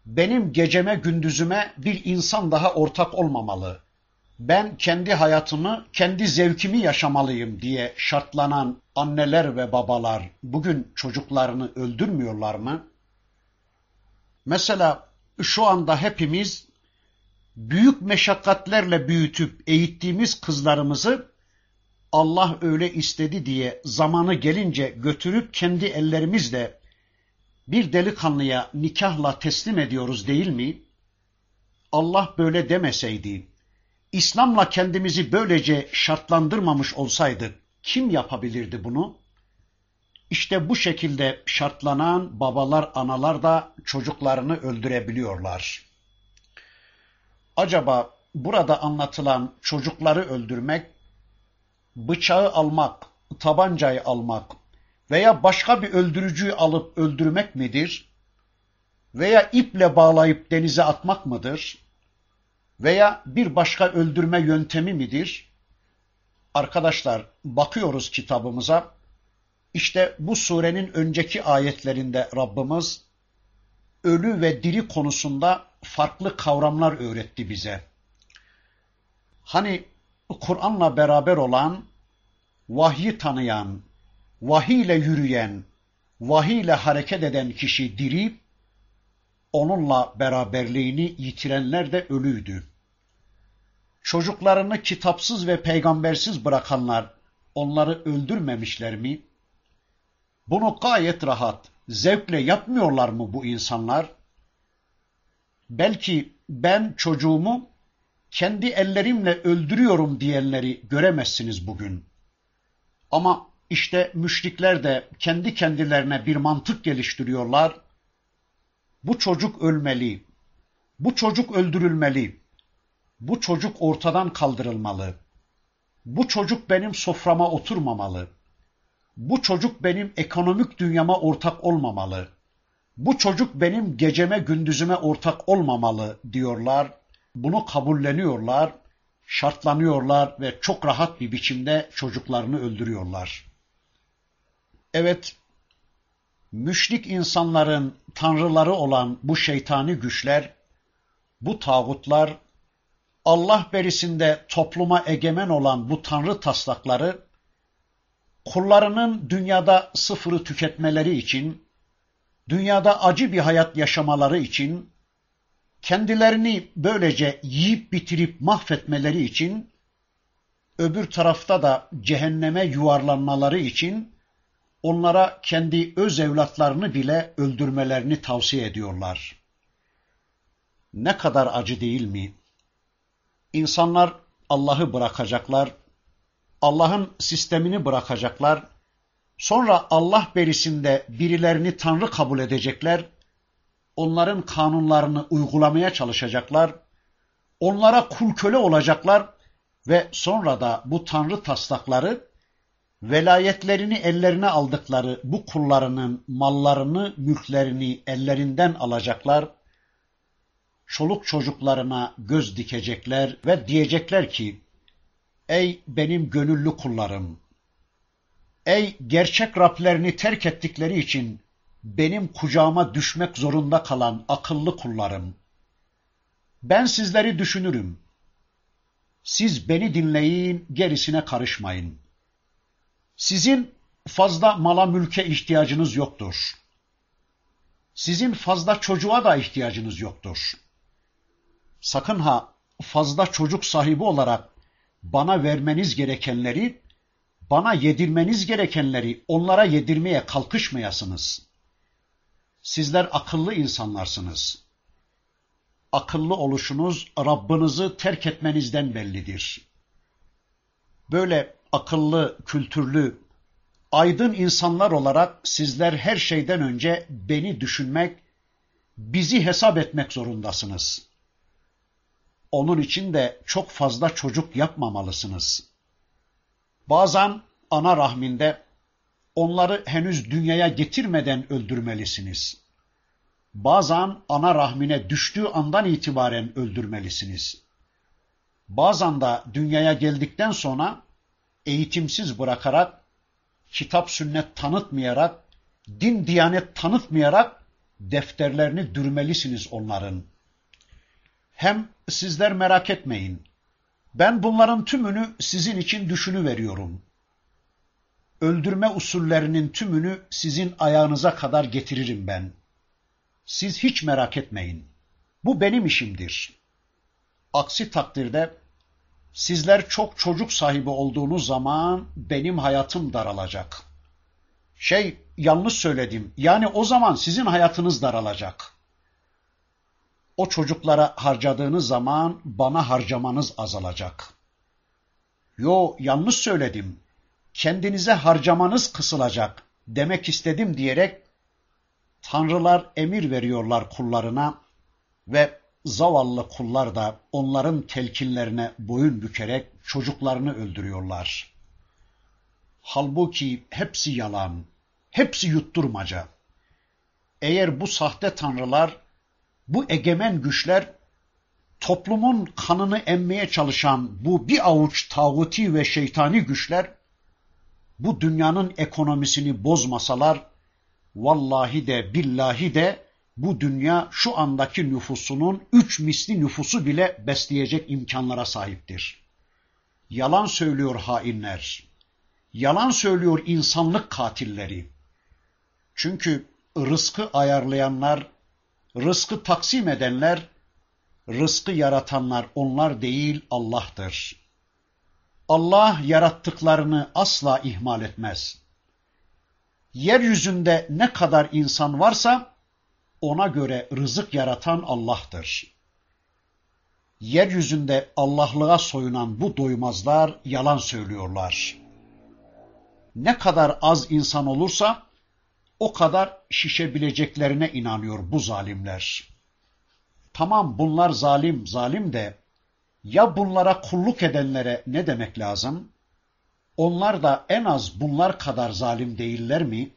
Benim geceme gündüzüme bir insan daha ortak olmamalı. Ben kendi hayatımı, kendi zevkimi yaşamalıyım diye şartlanan anneler ve babalar bugün çocuklarını öldürmüyorlar mı? Mesela şu anda hepimiz büyük meşakkatlerle büyütüp eğittiğimiz kızlarımızı Allah öyle istedi diye zamanı gelince götürüp kendi ellerimizle bir delikanlıya nikahla teslim ediyoruz değil mi? Allah böyle demeseydi, İslam'la kendimizi böylece şartlandırmamış olsaydı kim yapabilirdi bunu? İşte bu şekilde şartlanan babalar, analar da çocuklarını öldürebiliyorlar. Acaba burada anlatılan çocukları öldürmek, bıçağı almak, tabancayı almak veya başka bir öldürücüyü alıp öldürmek midir? Veya iple bağlayıp denize atmak mıdır? Veya bir başka öldürme yöntemi midir? Arkadaşlar bakıyoruz kitabımıza işte bu surenin önceki ayetlerinde Rabbimiz ölü ve diri konusunda farklı kavramlar öğretti bize. Hani Kur'an'la beraber olan, vahyi tanıyan, vahiy ile yürüyen, vahiy ile hareket eden kişi diri, onunla beraberliğini yitirenler de ölüydü. Çocuklarını kitapsız ve peygambersiz bırakanlar onları öldürmemişler mi? Bunu gayet rahat, zevkle yapmıyorlar mı bu insanlar? Belki ben çocuğumu kendi ellerimle öldürüyorum diyenleri göremezsiniz bugün. Ama işte müşrikler de kendi kendilerine bir mantık geliştiriyorlar. Bu çocuk ölmeli. Bu çocuk öldürülmeli. Bu çocuk ortadan kaldırılmalı. Bu çocuk benim soframa oturmamalı. Bu çocuk benim ekonomik dünyama ortak olmamalı. Bu çocuk benim geceme gündüzüme ortak olmamalı diyorlar. Bunu kabulleniyorlar, şartlanıyorlar ve çok rahat bir biçimde çocuklarını öldürüyorlar. Evet, müşrik insanların tanrıları olan bu şeytani güçler, bu tağutlar, Allah berisinde topluma egemen olan bu tanrı taslakları, kullarının dünyada sıfırı tüketmeleri için, dünyada acı bir hayat yaşamaları için, kendilerini böylece yiyip bitirip mahvetmeleri için, öbür tarafta da cehenneme yuvarlanmaları için, onlara kendi öz evlatlarını bile öldürmelerini tavsiye ediyorlar. Ne kadar acı değil mi? İnsanlar Allah'ı bırakacaklar, Allah'ın sistemini bırakacaklar, sonra Allah berisinde birilerini Tanrı kabul edecekler, onların kanunlarını uygulamaya çalışacaklar, onlara kul köle olacaklar ve sonra da bu Tanrı taslakları velayetlerini ellerine aldıkları bu kullarının mallarını, mülklerini ellerinden alacaklar, çoluk çocuklarına göz dikecekler ve diyecekler ki, Ey benim gönüllü kullarım! Ey gerçek Rablerini terk ettikleri için benim kucağıma düşmek zorunda kalan akıllı kullarım! Ben sizleri düşünürüm. Siz beni dinleyin, gerisine karışmayın. Sizin fazla mala mülke ihtiyacınız yoktur. Sizin fazla çocuğa da ihtiyacınız yoktur. Sakın ha fazla çocuk sahibi olarak bana vermeniz gerekenleri, bana yedirmeniz gerekenleri onlara yedirmeye kalkışmayasınız. Sizler akıllı insanlarsınız. Akıllı oluşunuz Rabbinizi terk etmenizden bellidir. Böyle akıllı, kültürlü, aydın insanlar olarak sizler her şeyden önce beni düşünmek, bizi hesap etmek zorundasınız. Onun için de çok fazla çocuk yapmamalısınız. Bazen ana rahminde onları henüz dünyaya getirmeden öldürmelisiniz. Bazen ana rahmine düştüğü andan itibaren öldürmelisiniz. Bazen de dünyaya geldikten sonra eğitimsiz bırakarak, kitap sünnet tanıtmayarak, din diyanet tanıtmayarak defterlerini dürmelisiniz onların. Hem sizler merak etmeyin. Ben bunların tümünü sizin için düşünü veriyorum. Öldürme usullerinin tümünü sizin ayağınıza kadar getiririm ben. Siz hiç merak etmeyin. Bu benim işimdir. Aksi takdirde sizler çok çocuk sahibi olduğunuz zaman benim hayatım daralacak. Şey yanlış söyledim. Yani o zaman sizin hayatınız daralacak. O çocuklara harcadığınız zaman bana harcamanız azalacak. Yo yanlış söyledim. Kendinize harcamanız kısılacak demek istedim diyerek tanrılar emir veriyorlar kullarına ve zavallı kullar da onların telkinlerine boyun bükerek çocuklarını öldürüyorlar. Halbuki hepsi yalan, hepsi yutturmaca. Eğer bu sahte tanrılar, bu egemen güçler toplumun kanını emmeye çalışan bu bir avuç tağuti ve şeytani güçler bu dünyanın ekonomisini bozmasalar vallahi de billahi de bu dünya şu andaki nüfusunun üç misli nüfusu bile besleyecek imkanlara sahiptir. Yalan söylüyor hainler. Yalan söylüyor insanlık katilleri. Çünkü rızkı ayarlayanlar, rızkı taksim edenler, rızkı yaratanlar onlar değil Allah'tır. Allah yarattıklarını asla ihmal etmez. Yeryüzünde ne kadar insan varsa ona göre rızık yaratan Allah'tır. Yeryüzünde Allah'lığa soyunan bu doymazlar yalan söylüyorlar. Ne kadar az insan olursa o kadar şişebileceklerine inanıyor bu zalimler. Tamam bunlar zalim, zalim de ya bunlara kulluk edenlere ne demek lazım? Onlar da en az bunlar kadar zalim değiller mi?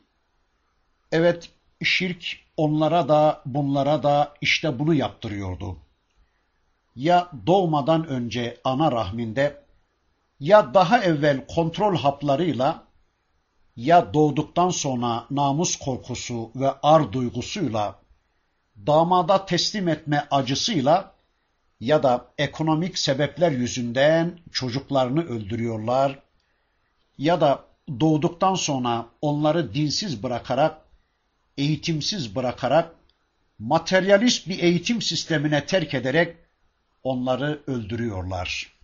Evet, şirk onlara da bunlara da işte bunu yaptırıyordu. Ya doğmadan önce ana rahminde ya daha evvel kontrol haplarıyla ya doğduktan sonra namus korkusu ve ar duygusuyla damada teslim etme acısıyla ya da ekonomik sebepler yüzünden çocuklarını öldürüyorlar ya da doğduktan sonra onları dinsiz bırakarak, eğitimsiz bırakarak, materyalist bir eğitim sistemine terk ederek onları öldürüyorlar.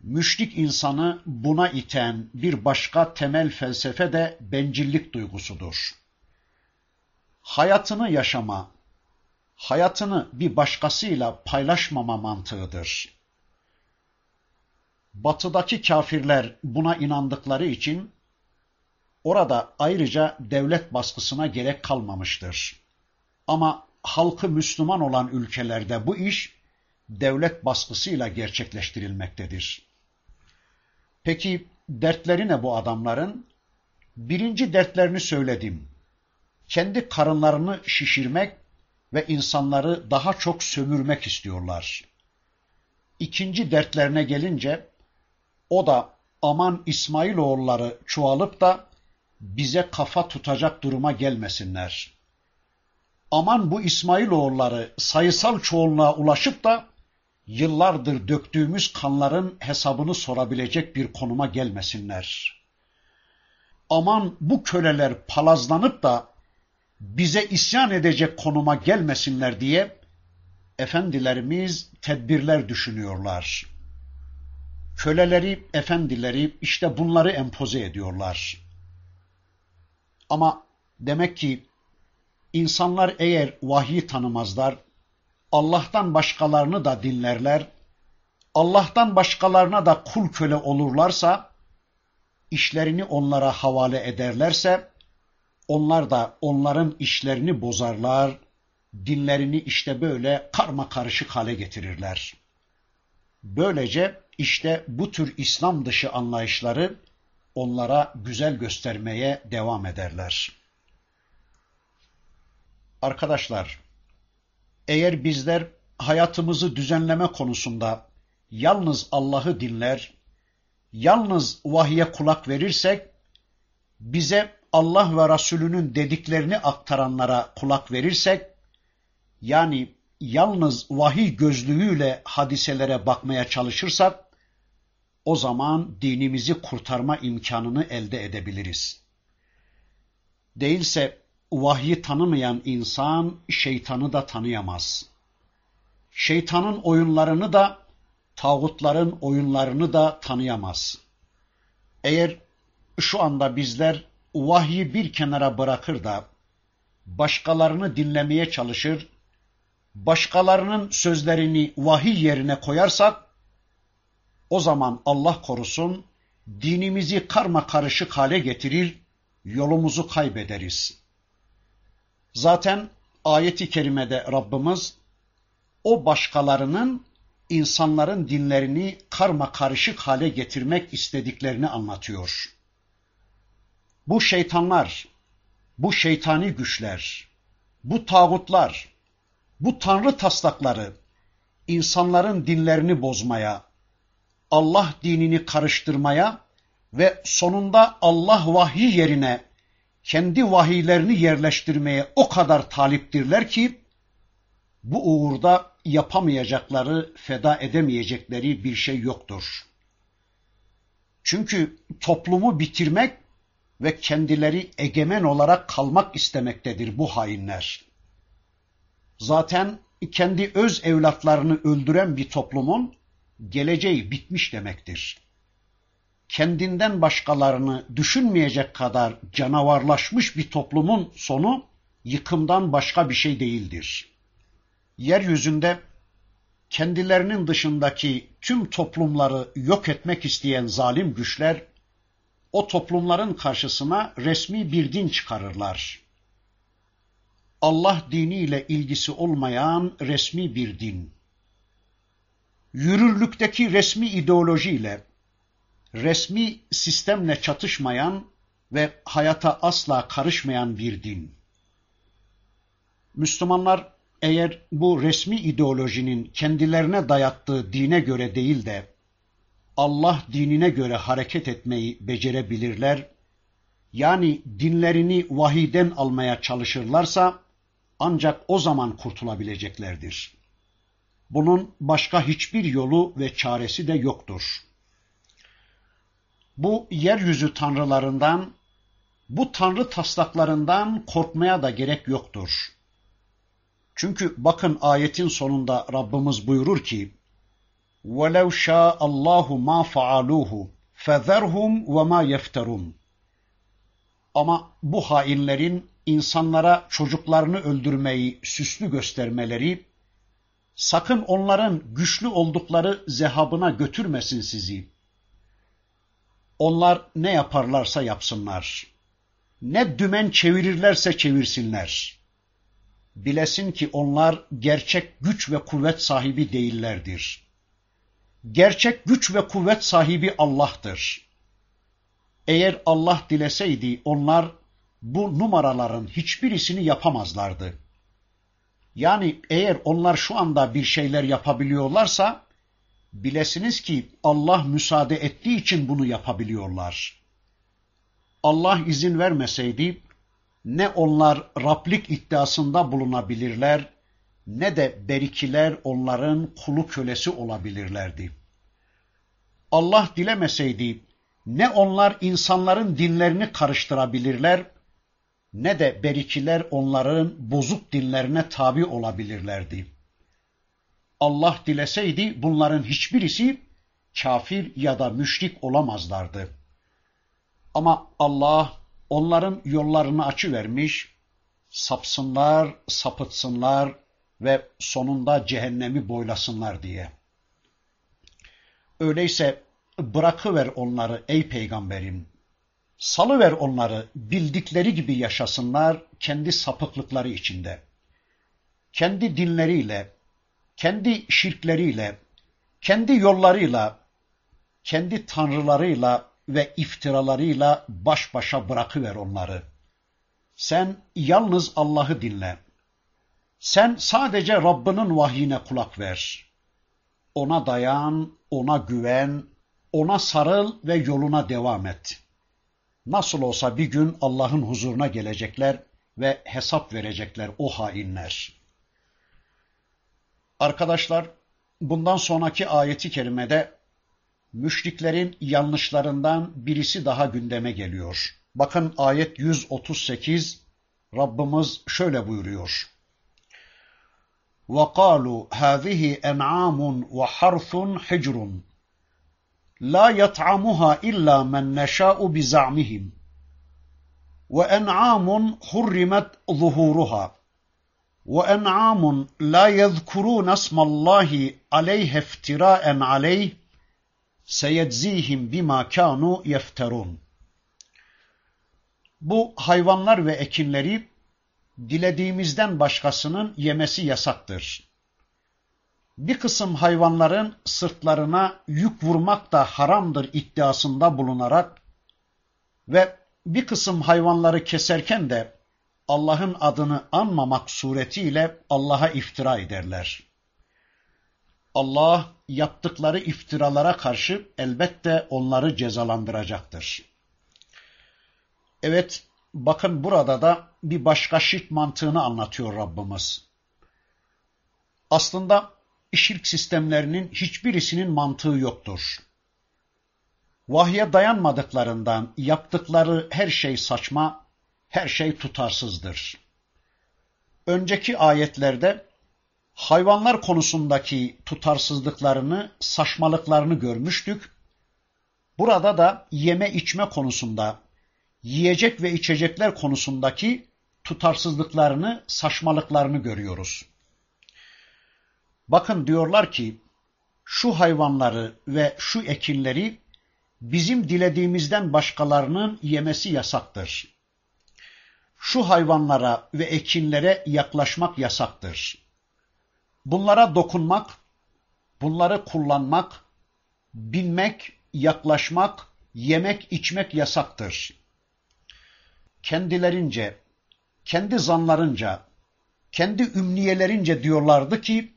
Müşrik insanı buna iten bir başka temel felsefe de bencillik duygusudur. Hayatını yaşama, hayatını bir başkasıyla paylaşmama mantığıdır. Batıdaki kafirler buna inandıkları için orada ayrıca devlet baskısına gerek kalmamıştır. Ama halkı Müslüman olan ülkelerde bu iş devlet baskısıyla gerçekleştirilmektedir. Peki dertleri ne bu adamların? Birinci dertlerini söyledim. Kendi karınlarını şişirmek ve insanları daha çok sömürmek istiyorlar. İkinci dertlerine gelince o da aman İsmailoğulları çoğalıp da bize kafa tutacak duruma gelmesinler. Aman bu İsmailoğulları sayısal çoğunluğa ulaşıp da yıllardır döktüğümüz kanların hesabını sorabilecek bir konuma gelmesinler. Aman bu köleler palazlanıp da bize isyan edecek konuma gelmesinler diye efendilerimiz tedbirler düşünüyorlar. Köleleri, efendileri işte bunları empoze ediyorlar. Ama demek ki insanlar eğer vahyi tanımazlar, Allah'tan başkalarını da dinlerler, Allah'tan başkalarına da kul köle olurlarsa, işlerini onlara havale ederlerse, onlar da onların işlerini bozarlar, dinlerini işte böyle karma karışık hale getirirler. Böylece işte bu tür İslam dışı anlayışları onlara güzel göstermeye devam ederler. Arkadaşlar, eğer bizler hayatımızı düzenleme konusunda yalnız Allah'ı dinler, yalnız vahye kulak verirsek, bize Allah ve Resulünün dediklerini aktaranlara kulak verirsek, yani yalnız vahiy gözlüğüyle hadiselere bakmaya çalışırsak, o zaman dinimizi kurtarma imkanını elde edebiliriz. Değilse vahyi tanımayan insan şeytanı da tanıyamaz. Şeytanın oyunlarını da, tağutların oyunlarını da tanıyamaz. Eğer şu anda bizler vahyi bir kenara bırakır da başkalarını dinlemeye çalışır, başkalarının sözlerini vahiy yerine koyarsak, o zaman Allah korusun dinimizi karma karışık hale getirir, yolumuzu kaybederiz. Zaten ayeti kerimede Rabbimiz o başkalarının insanların dinlerini karma karışık hale getirmek istediklerini anlatıyor. Bu şeytanlar, bu şeytani güçler, bu tağutlar, bu tanrı taslakları insanların dinlerini bozmaya, Allah dinini karıştırmaya ve sonunda Allah vahiy yerine kendi vahiylerini yerleştirmeye o kadar taliptirler ki bu uğurda yapamayacakları, feda edemeyecekleri bir şey yoktur. Çünkü toplumu bitirmek ve kendileri egemen olarak kalmak istemektedir bu hainler. Zaten kendi öz evlatlarını öldüren bir toplumun geleceği bitmiş demektir. Kendinden başkalarını düşünmeyecek kadar canavarlaşmış bir toplumun sonu yıkımdan başka bir şey değildir. Yeryüzünde kendilerinin dışındaki tüm toplumları yok etmek isteyen zalim güçler o toplumların karşısına resmi bir din çıkarırlar. Allah diniyle ilgisi olmayan resmi bir din. Yürürlükteki resmi ideolojiyle, resmi sistemle çatışmayan ve hayata asla karışmayan bir din. Müslümanlar eğer bu resmi ideolojinin kendilerine dayattığı dine göre değil de Allah dinine göre hareket etmeyi becerebilirler, yani dinlerini vahiden almaya çalışırlarsa ancak o zaman kurtulabileceklerdir. Bunun başka hiçbir yolu ve çaresi de yoktur Bu yeryüzü tanrılarından, bu tanrı taslaklarından korkmaya da gerek yoktur. Çünkü bakın ayetin sonunda Rabbimiz buyurur ki وَلَوْ شَاءَ اللّٰهُ مَا فَعَلُوهُ فَذَرْهُمْ وَمَا يَفْتَرُونَ Ama bu hainlerin insanlara çocuklarını öldürmeyi süslü göstermeleri, sakın onların güçlü oldukları zehabına götürmesin sizi. Onlar ne yaparlarsa yapsınlar. Ne dümen çevirirlerse çevirsinler. Bilesin ki onlar gerçek güç ve kuvvet sahibi değillerdir. Gerçek güç ve kuvvet sahibi Allah'tır. Eğer Allah dileseydi onlar bu numaraların hiçbirisini yapamazlardı. Yani eğer onlar şu anda bir şeyler yapabiliyorlarsa bilesiniz ki Allah müsaade ettiği için bunu yapabiliyorlar. Allah izin vermeseydi ne onlar Rablik iddiasında bulunabilirler ne de berikiler onların kulu kölesi olabilirlerdi. Allah dilemeseydi ne onlar insanların dinlerini karıştırabilirler ne de berikiler onların bozuk dinlerine tabi olabilirlerdi. Allah dileseydi bunların hiçbirisi kafir ya da müşrik olamazlardı. Ama Allah onların yollarını açıvermiş, sapsınlar, sapıtsınlar ve sonunda cehennemi boylasınlar diye. Öyleyse bırakıver onları ey peygamberim. Salıver onları bildikleri gibi yaşasınlar kendi sapıklıkları içinde. Kendi dinleriyle, kendi şirkleriyle, kendi yollarıyla, kendi tanrılarıyla ve iftiralarıyla baş başa bırakıver onları. Sen yalnız Allah'ı dinle. Sen sadece Rabbinin vahyine kulak ver. Ona dayan, ona güven, ona sarıl ve yoluna devam et. Nasıl olsa bir gün Allah'ın huzuruna gelecekler ve hesap verecekler o hainler. Arkadaşlar, bundan sonraki ayeti kerimede müşriklerin yanlışlarından birisi daha gündeme geliyor. Bakın ayet 138 Rabbimiz şöyle buyuruyor. وَقَالُوا هَذِهِ أَنْعَامٌ وَحَرْثٌ حِجْرٌ لَا يَطْعَمُهَا إِلَّا مَنْ نَشَاءُ بِزَعْمِهِمْ وَأَنْعَامٌ حُرِّمَتْ ظُهُورُهَا وَأَنْعَامٌ لَا يَذْكُرُونَ اسْمَ اللّٰهِ عَلَيْهَ افْتِرَاءً عَلَيْهِ سَيَجْزِيهِمْ بِمَا كَانُوا يَفْتَرُونَ Bu hayvanlar ve ekinleri dilediğimizden başkasının yemesi yasaktır. Bir kısım hayvanların sırtlarına yük vurmak da haramdır iddiasında bulunarak ve bir kısım hayvanları keserken de Allah'ın adını anmamak suretiyle Allah'a iftira ederler. Allah yaptıkları iftiralara karşı elbette onları cezalandıracaktır. Evet, bakın burada da bir başka şirk mantığını anlatıyor Rabbimiz. Aslında şirk sistemlerinin hiçbirisinin mantığı yoktur. Vahye dayanmadıklarından yaptıkları her şey saçma, her şey tutarsızdır. Önceki ayetlerde hayvanlar konusundaki tutarsızlıklarını, saçmalıklarını görmüştük. Burada da yeme içme konusunda, yiyecek ve içecekler konusundaki tutarsızlıklarını, saçmalıklarını görüyoruz. Bakın diyorlar ki, şu hayvanları ve şu ekinleri bizim dilediğimizden başkalarının yemesi yasaktır. Şu hayvanlara ve ekinlere yaklaşmak yasaktır. Bunlara dokunmak, bunları kullanmak, binmek, yaklaşmak, yemek, içmek yasaktır. Kendilerince, kendi zanlarınca, kendi ümniyelerince diyorlardı ki,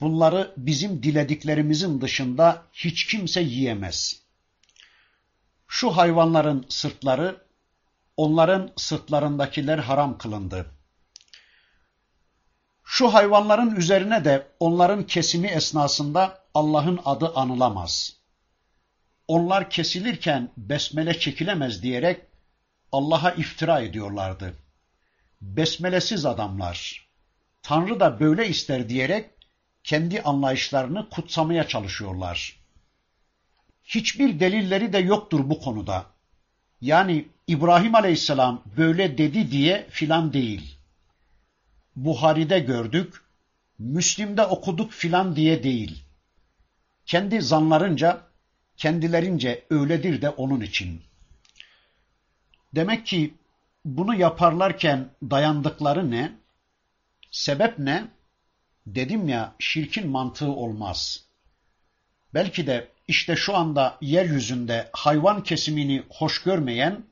bunları bizim dilediklerimizin dışında hiç kimse yiyemez. Şu hayvanların sırtları, onların sırtlarındakiler haram kılındı. Şu hayvanların üzerine de onların kesimi esnasında Allah'ın adı anılamaz. Onlar kesilirken besmele çekilemez diyerek Allah'a iftira ediyorlardı. Besmelesiz adamlar, Tanrı da böyle ister diyerek kendi anlayışlarını kutsamaya çalışıyorlar. Hiçbir delilleri de yoktur bu konuda. Yani İbrahim Aleyhisselam böyle dedi diye filan değil. Buhari'de gördük, Müslim'de okuduk filan diye değil. Kendi zanlarınca, kendilerince öyledir de onun için. Demek ki bunu yaparlarken dayandıkları ne? Sebep ne? Dedim ya şirkin mantığı olmaz. Belki de işte şu anda yeryüzünde hayvan kesimini hoş görmeyen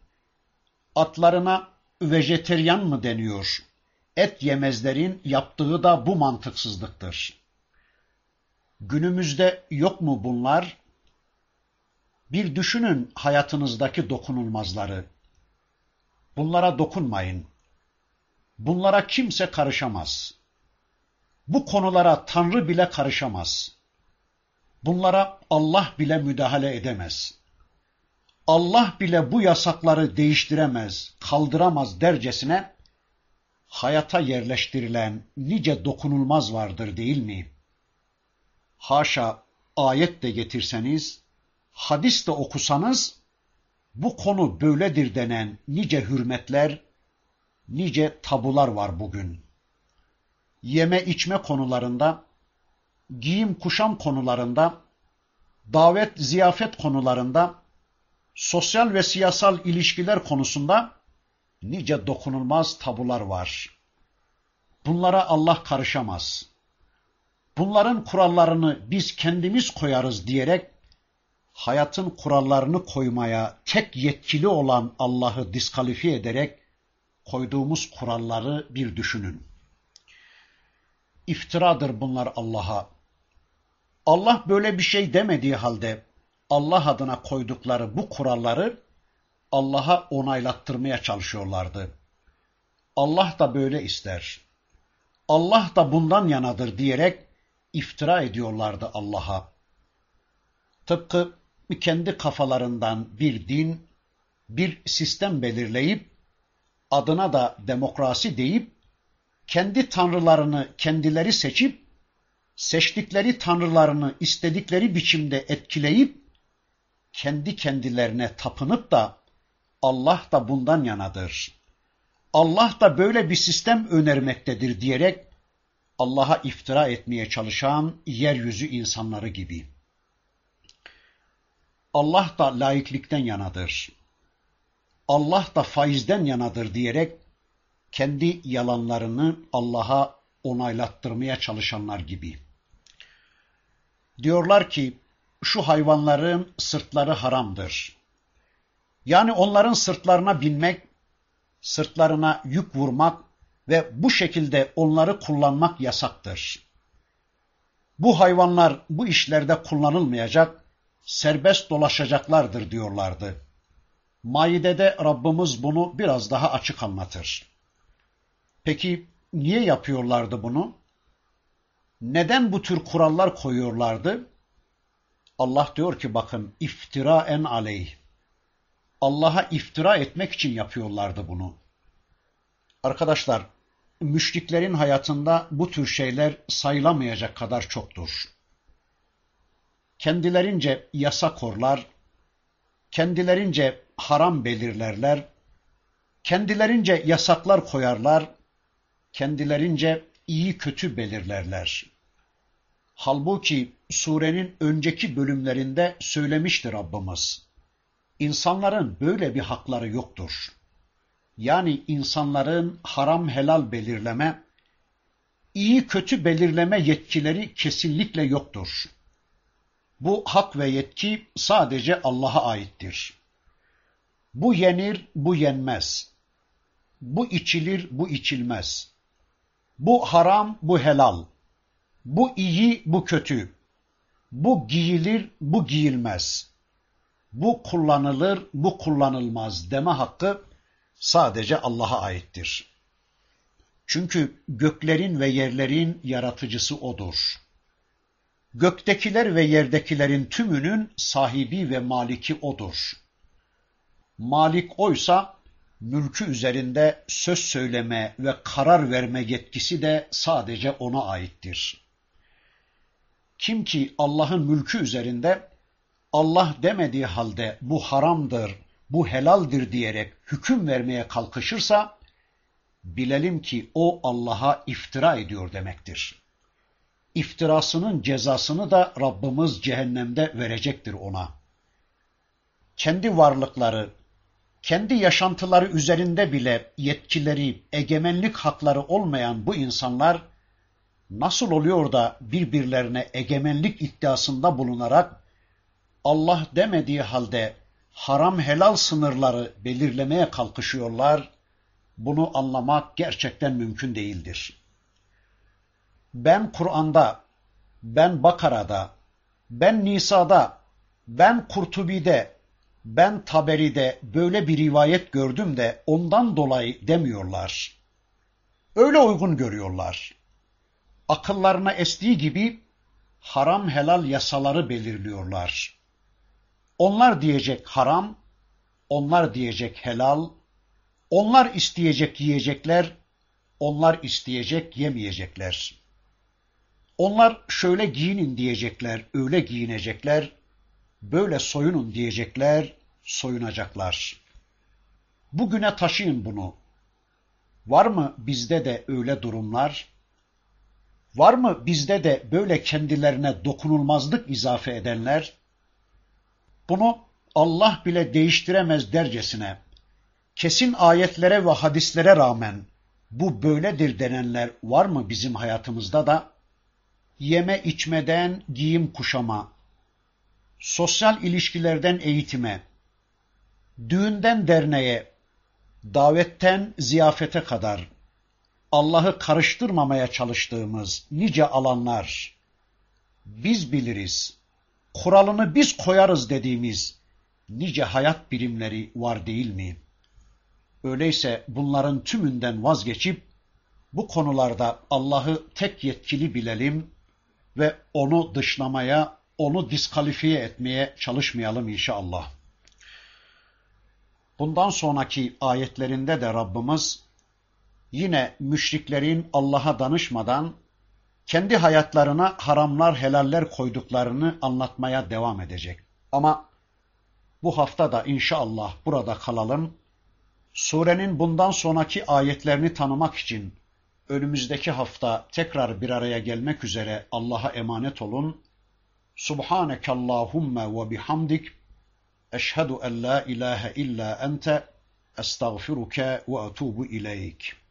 atlarına vejeteryan mı deniyor? Et yemezlerin yaptığı da bu mantıksızlıktır. Günümüzde yok mu bunlar? Bir düşünün hayatınızdaki dokunulmazları. Bunlara dokunmayın. Bunlara kimse karışamaz. Bu konulara Tanrı bile karışamaz. Bunlara Allah bile müdahale edemez. Allah bile bu yasakları değiştiremez, kaldıramaz dercesine hayata yerleştirilen nice dokunulmaz vardır değil mi? Haşa ayet de getirseniz, hadis de okusanız, bu konu böyledir denen nice hürmetler, nice tabular var bugün. Yeme içme konularında, giyim kuşam konularında, davet ziyafet konularında, sosyal ve siyasal ilişkiler konusunda nice dokunulmaz tabular var. Bunlara Allah karışamaz. Bunların kurallarını biz kendimiz koyarız diyerek hayatın kurallarını koymaya tek yetkili olan Allah'ı diskalifiye ederek koyduğumuz kuralları bir düşünün. İftiradır bunlar Allah'a. Allah böyle bir şey demediği halde Allah adına koydukları bu kuralları Allah'a onaylattırmaya çalışıyorlardı. Allah da böyle ister. Allah da bundan yanadır diyerek iftira ediyorlardı Allah'a. Tıpkı kendi kafalarından bir din, bir sistem belirleyip adına da demokrasi deyip kendi tanrılarını kendileri seçip seçtikleri tanrılarını istedikleri biçimde etkileyip kendi kendilerine tapınıp da Allah da bundan yanadır. Allah da böyle bir sistem önermektedir diyerek Allah'a iftira etmeye çalışan yeryüzü insanları gibi. Allah da laiklikten yanadır. Allah da faizden yanadır diyerek kendi yalanlarını Allah'a onaylattırmaya çalışanlar gibi. Diyorlar ki şu hayvanların sırtları haramdır. Yani onların sırtlarına binmek, sırtlarına yük vurmak ve bu şekilde onları kullanmak yasaktır. Bu hayvanlar bu işlerde kullanılmayacak, serbest dolaşacaklardır diyorlardı. Maide'de Rabbimiz bunu biraz daha açık anlatır. Peki niye yapıyorlardı bunu? Neden bu tür kurallar koyuyorlardı? Allah diyor ki bakın iftira en aleyh. Allah'a iftira etmek için yapıyorlardı bunu. Arkadaşlar, müşriklerin hayatında bu tür şeyler sayılamayacak kadar çoktur. Kendilerince yasa korlar, kendilerince haram belirlerler, kendilerince yasaklar koyarlar, kendilerince iyi kötü belirlerler. Halbuki surenin önceki bölümlerinde söylemiştir Rabbimiz. İnsanların böyle bir hakları yoktur. Yani insanların haram helal belirleme, iyi kötü belirleme yetkileri kesinlikle yoktur. Bu hak ve yetki sadece Allah'a aittir. Bu yenir, bu yenmez. Bu içilir, bu içilmez. Bu haram, bu helal. Bu iyi, bu kötü. Bu giyilir, bu giyilmez. Bu kullanılır, bu kullanılmaz deme hakkı sadece Allah'a aittir. Çünkü göklerin ve yerlerin yaratıcısı O'dur. Göktekiler ve yerdekilerin tümünün sahibi ve maliki O'dur. Malik oysa mülkü üzerinde söz söyleme ve karar verme yetkisi de sadece ona aittir. Kim ki Allah'ın mülkü üzerinde Allah demediği halde bu haramdır, bu helaldir diyerek hüküm vermeye kalkışırsa bilelim ki o Allah'a iftira ediyor demektir. İftirasının cezasını da Rabbimiz cehennemde verecektir ona. Kendi varlıkları, kendi yaşantıları üzerinde bile yetkileri, egemenlik hakları olmayan bu insanlar nasıl oluyor da birbirlerine egemenlik iddiasında bulunarak Allah demediği halde haram helal sınırları belirlemeye kalkışıyorlar. Bunu anlamak gerçekten mümkün değildir. Ben Kur'an'da, ben Bakara'da, ben Nisa'da, ben Kurtubi'de, ben Taberi'de böyle bir rivayet gördüm de ondan dolayı demiyorlar. Öyle uygun görüyorlar. Akıllarına estiği gibi haram helal yasaları belirliyorlar. Onlar diyecek haram, onlar diyecek helal, onlar isteyecek yiyecekler, onlar isteyecek yemeyecekler. Onlar şöyle giyinin diyecekler, öyle giyinecekler, böyle soyunun diyecekler, soyunacaklar. Bugüne taşıyın bunu. Var mı bizde de öyle durumlar? Var mı bizde de böyle kendilerine dokunulmazlık izafe edenler? Bunu Allah bile değiştiremez dercesine, kesin ayetlere ve hadislere rağmen bu böyledir denenler var mı bizim hayatımızda da? Yeme içmeden giyim kuşama, sosyal ilişkilerden eğitime, düğünden derneğe, davetten ziyafete kadar Allah'ı karıştırmamaya çalıştığımız nice alanlar biz biliriz kuralını biz koyarız dediğimiz nice hayat birimleri var değil mi? Öyleyse bunların tümünden vazgeçip bu konularda Allah'ı tek yetkili bilelim ve onu dışlamaya, onu diskalifiye etmeye çalışmayalım inşallah. Bundan sonraki ayetlerinde de Rabbimiz yine müşriklerin Allah'a danışmadan kendi hayatlarına haramlar helaller koyduklarını anlatmaya devam edecek. Ama bu hafta da inşallah burada kalalım. Surenin bundan sonraki ayetlerini tanımak için önümüzdeki hafta tekrar bir araya gelmek üzere Allah'a emanet olun. Subhaneke Allahumma ve bihamdik eşhedü en la ilahe illa ente estağfiruke ve etubu ileyk.